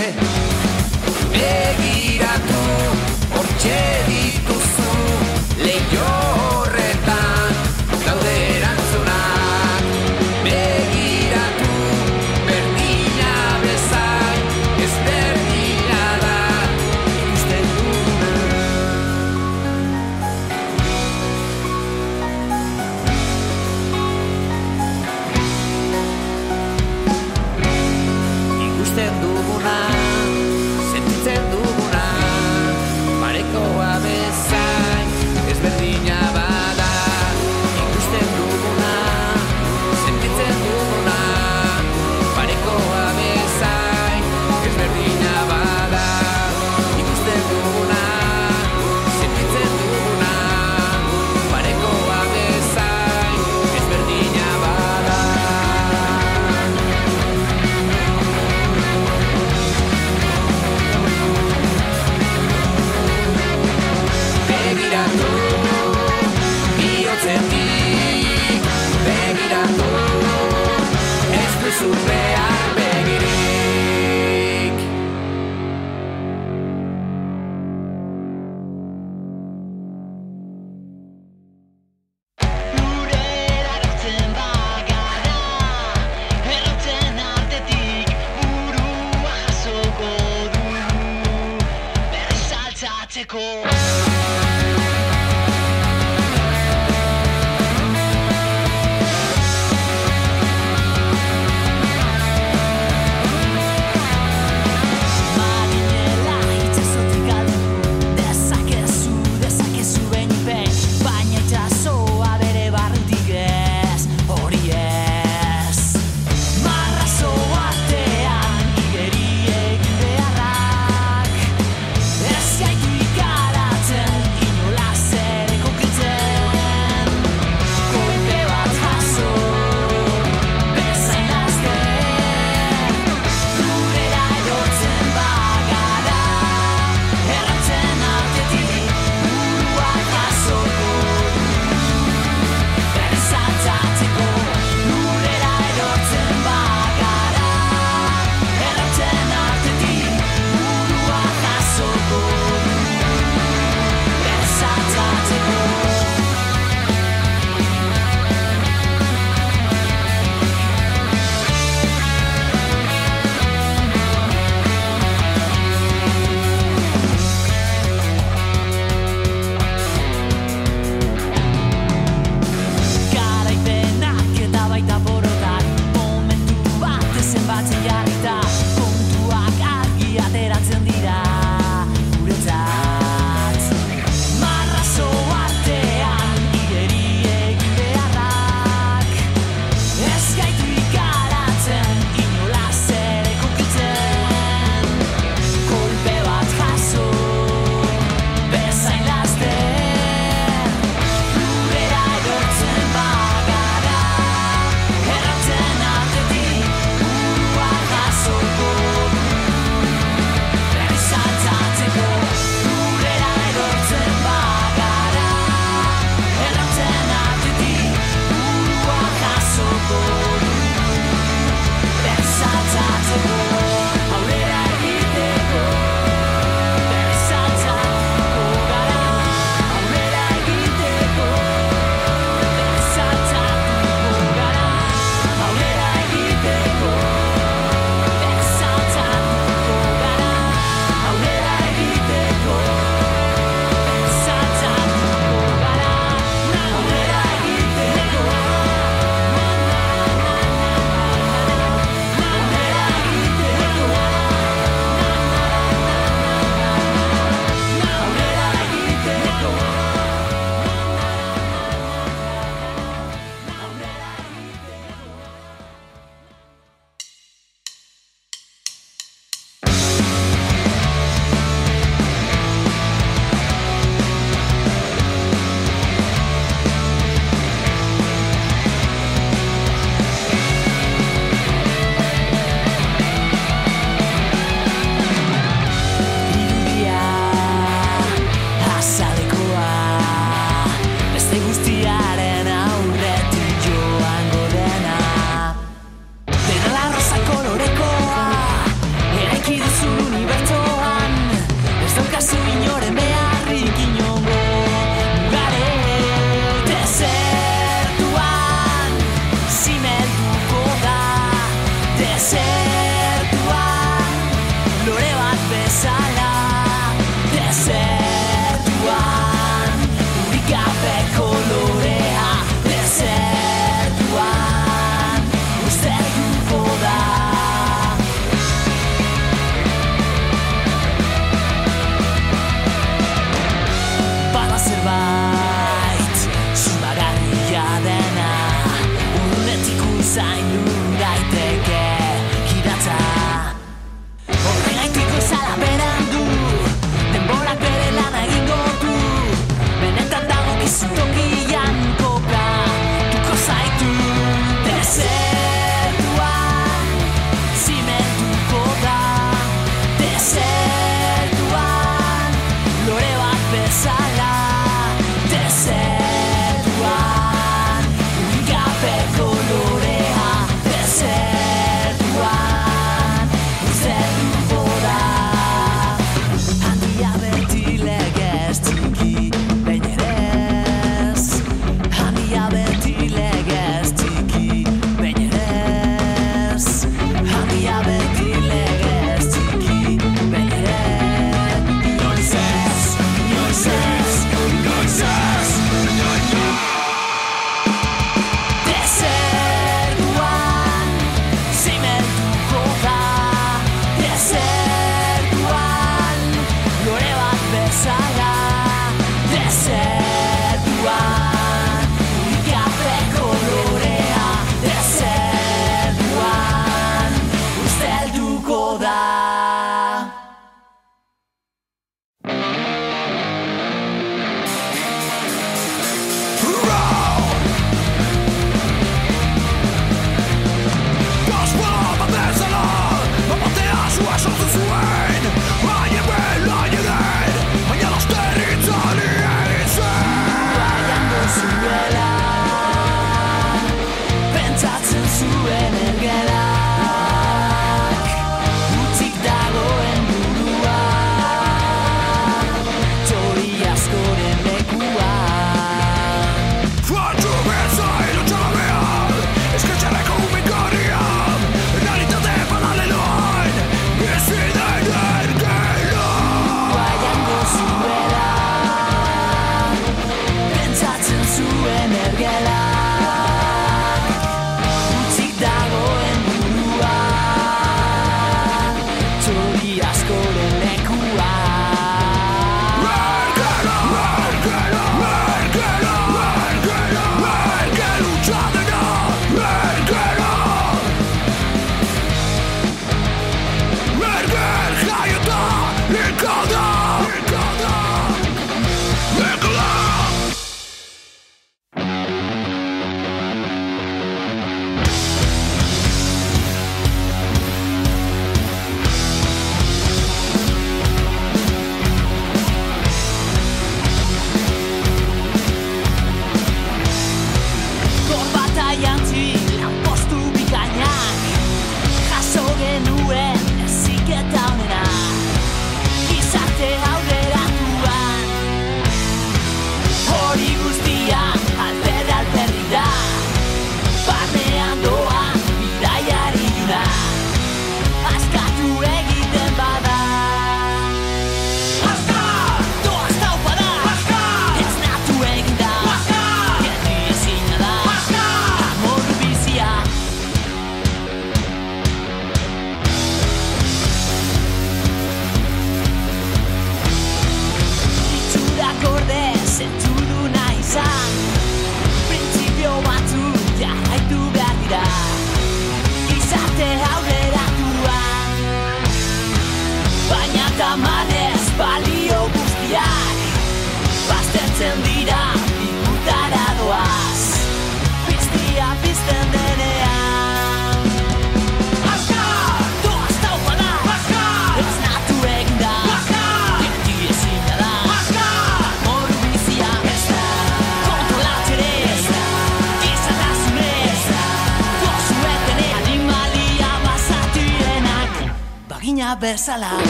bezala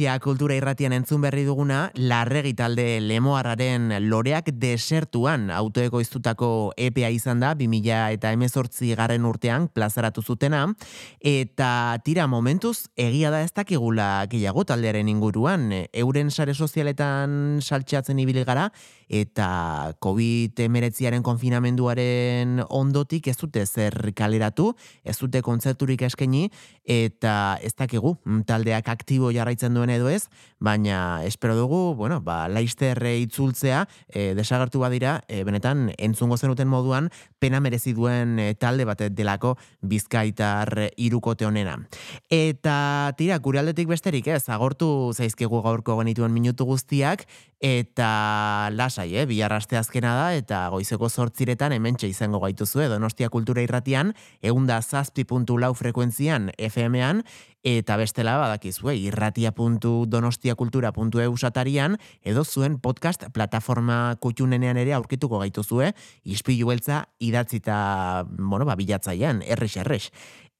Donostia kultura irratian entzun berri duguna, larregi talde lemoarraren loreak desertuan autoekoiztutako EPA izan da, 2000 eta emezortzi garren urtean plazaratu zutena, eta tira momentuz egia da ez dakigula gehiago taldearen inguruan, euren sare sozialetan saltxatzen ibili gara, eta COVID-19aren konfinamenduaren ondotik ez dute zer kaleratu, ez dute kontzerturik eskaini, eta ez dakigu mm, taldeak aktibo jarraitzen duen edo ez, baina espero dugu, bueno, ba, laister itzultzea, e, desagertu badira, e, benetan entzungo zenuten moduan, pena merezi duen e, talde bat delako bizkaitar irukote honena. Eta tira, gure aldetik besterik ez, agortu zaizkigu gaurko genituen minutu guztiak, eta lasai, eh? bihar aste azkena da, eta goizeko zortziretan hementxe izango gaituzue, Donostia Kultura Irratian, eunda zazpi puntu lau frekuentzian FM-an, eta bestela badakizue irratia.donostiakultura.eu satarian edo zuen podcast plataforma kutxunenean ere aurkituko gaituzue ispilu beltza idatzita bueno, ba, bilatzaian, errex errex.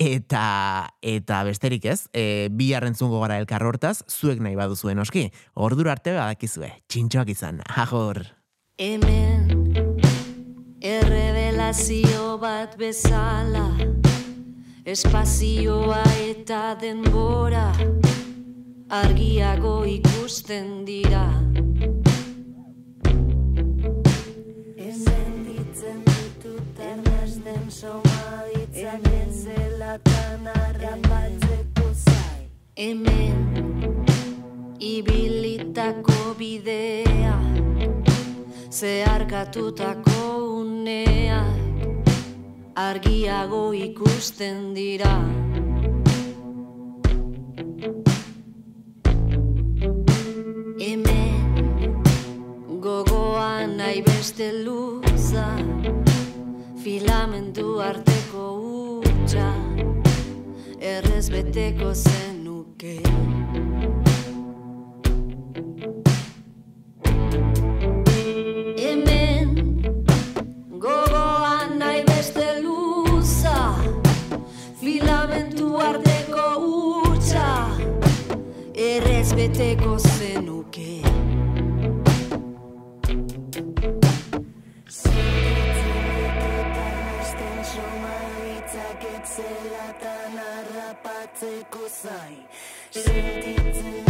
Eta, eta besterik ez, e, bi harrentzungo gara elkar hortaz, zuek nahi baduzuen oski. Ordura arte badakizue, txintxoak izan, agor. Hemen errevelazio bat bezala Espazioa eta denbora argiago ikusten dira. Sentitzen ditut ernesten somaditzak ez zelatan arren batzeko za Hemen ibilitako bidea zeharkatutako uneak argiago ikusten dira. Hemen gogoan nahi beste luza filamentu arteko utxa errez beteko zenuke arteko utxa errez beteko zenuke. Zelatan harrapatzeko zai Sentitzen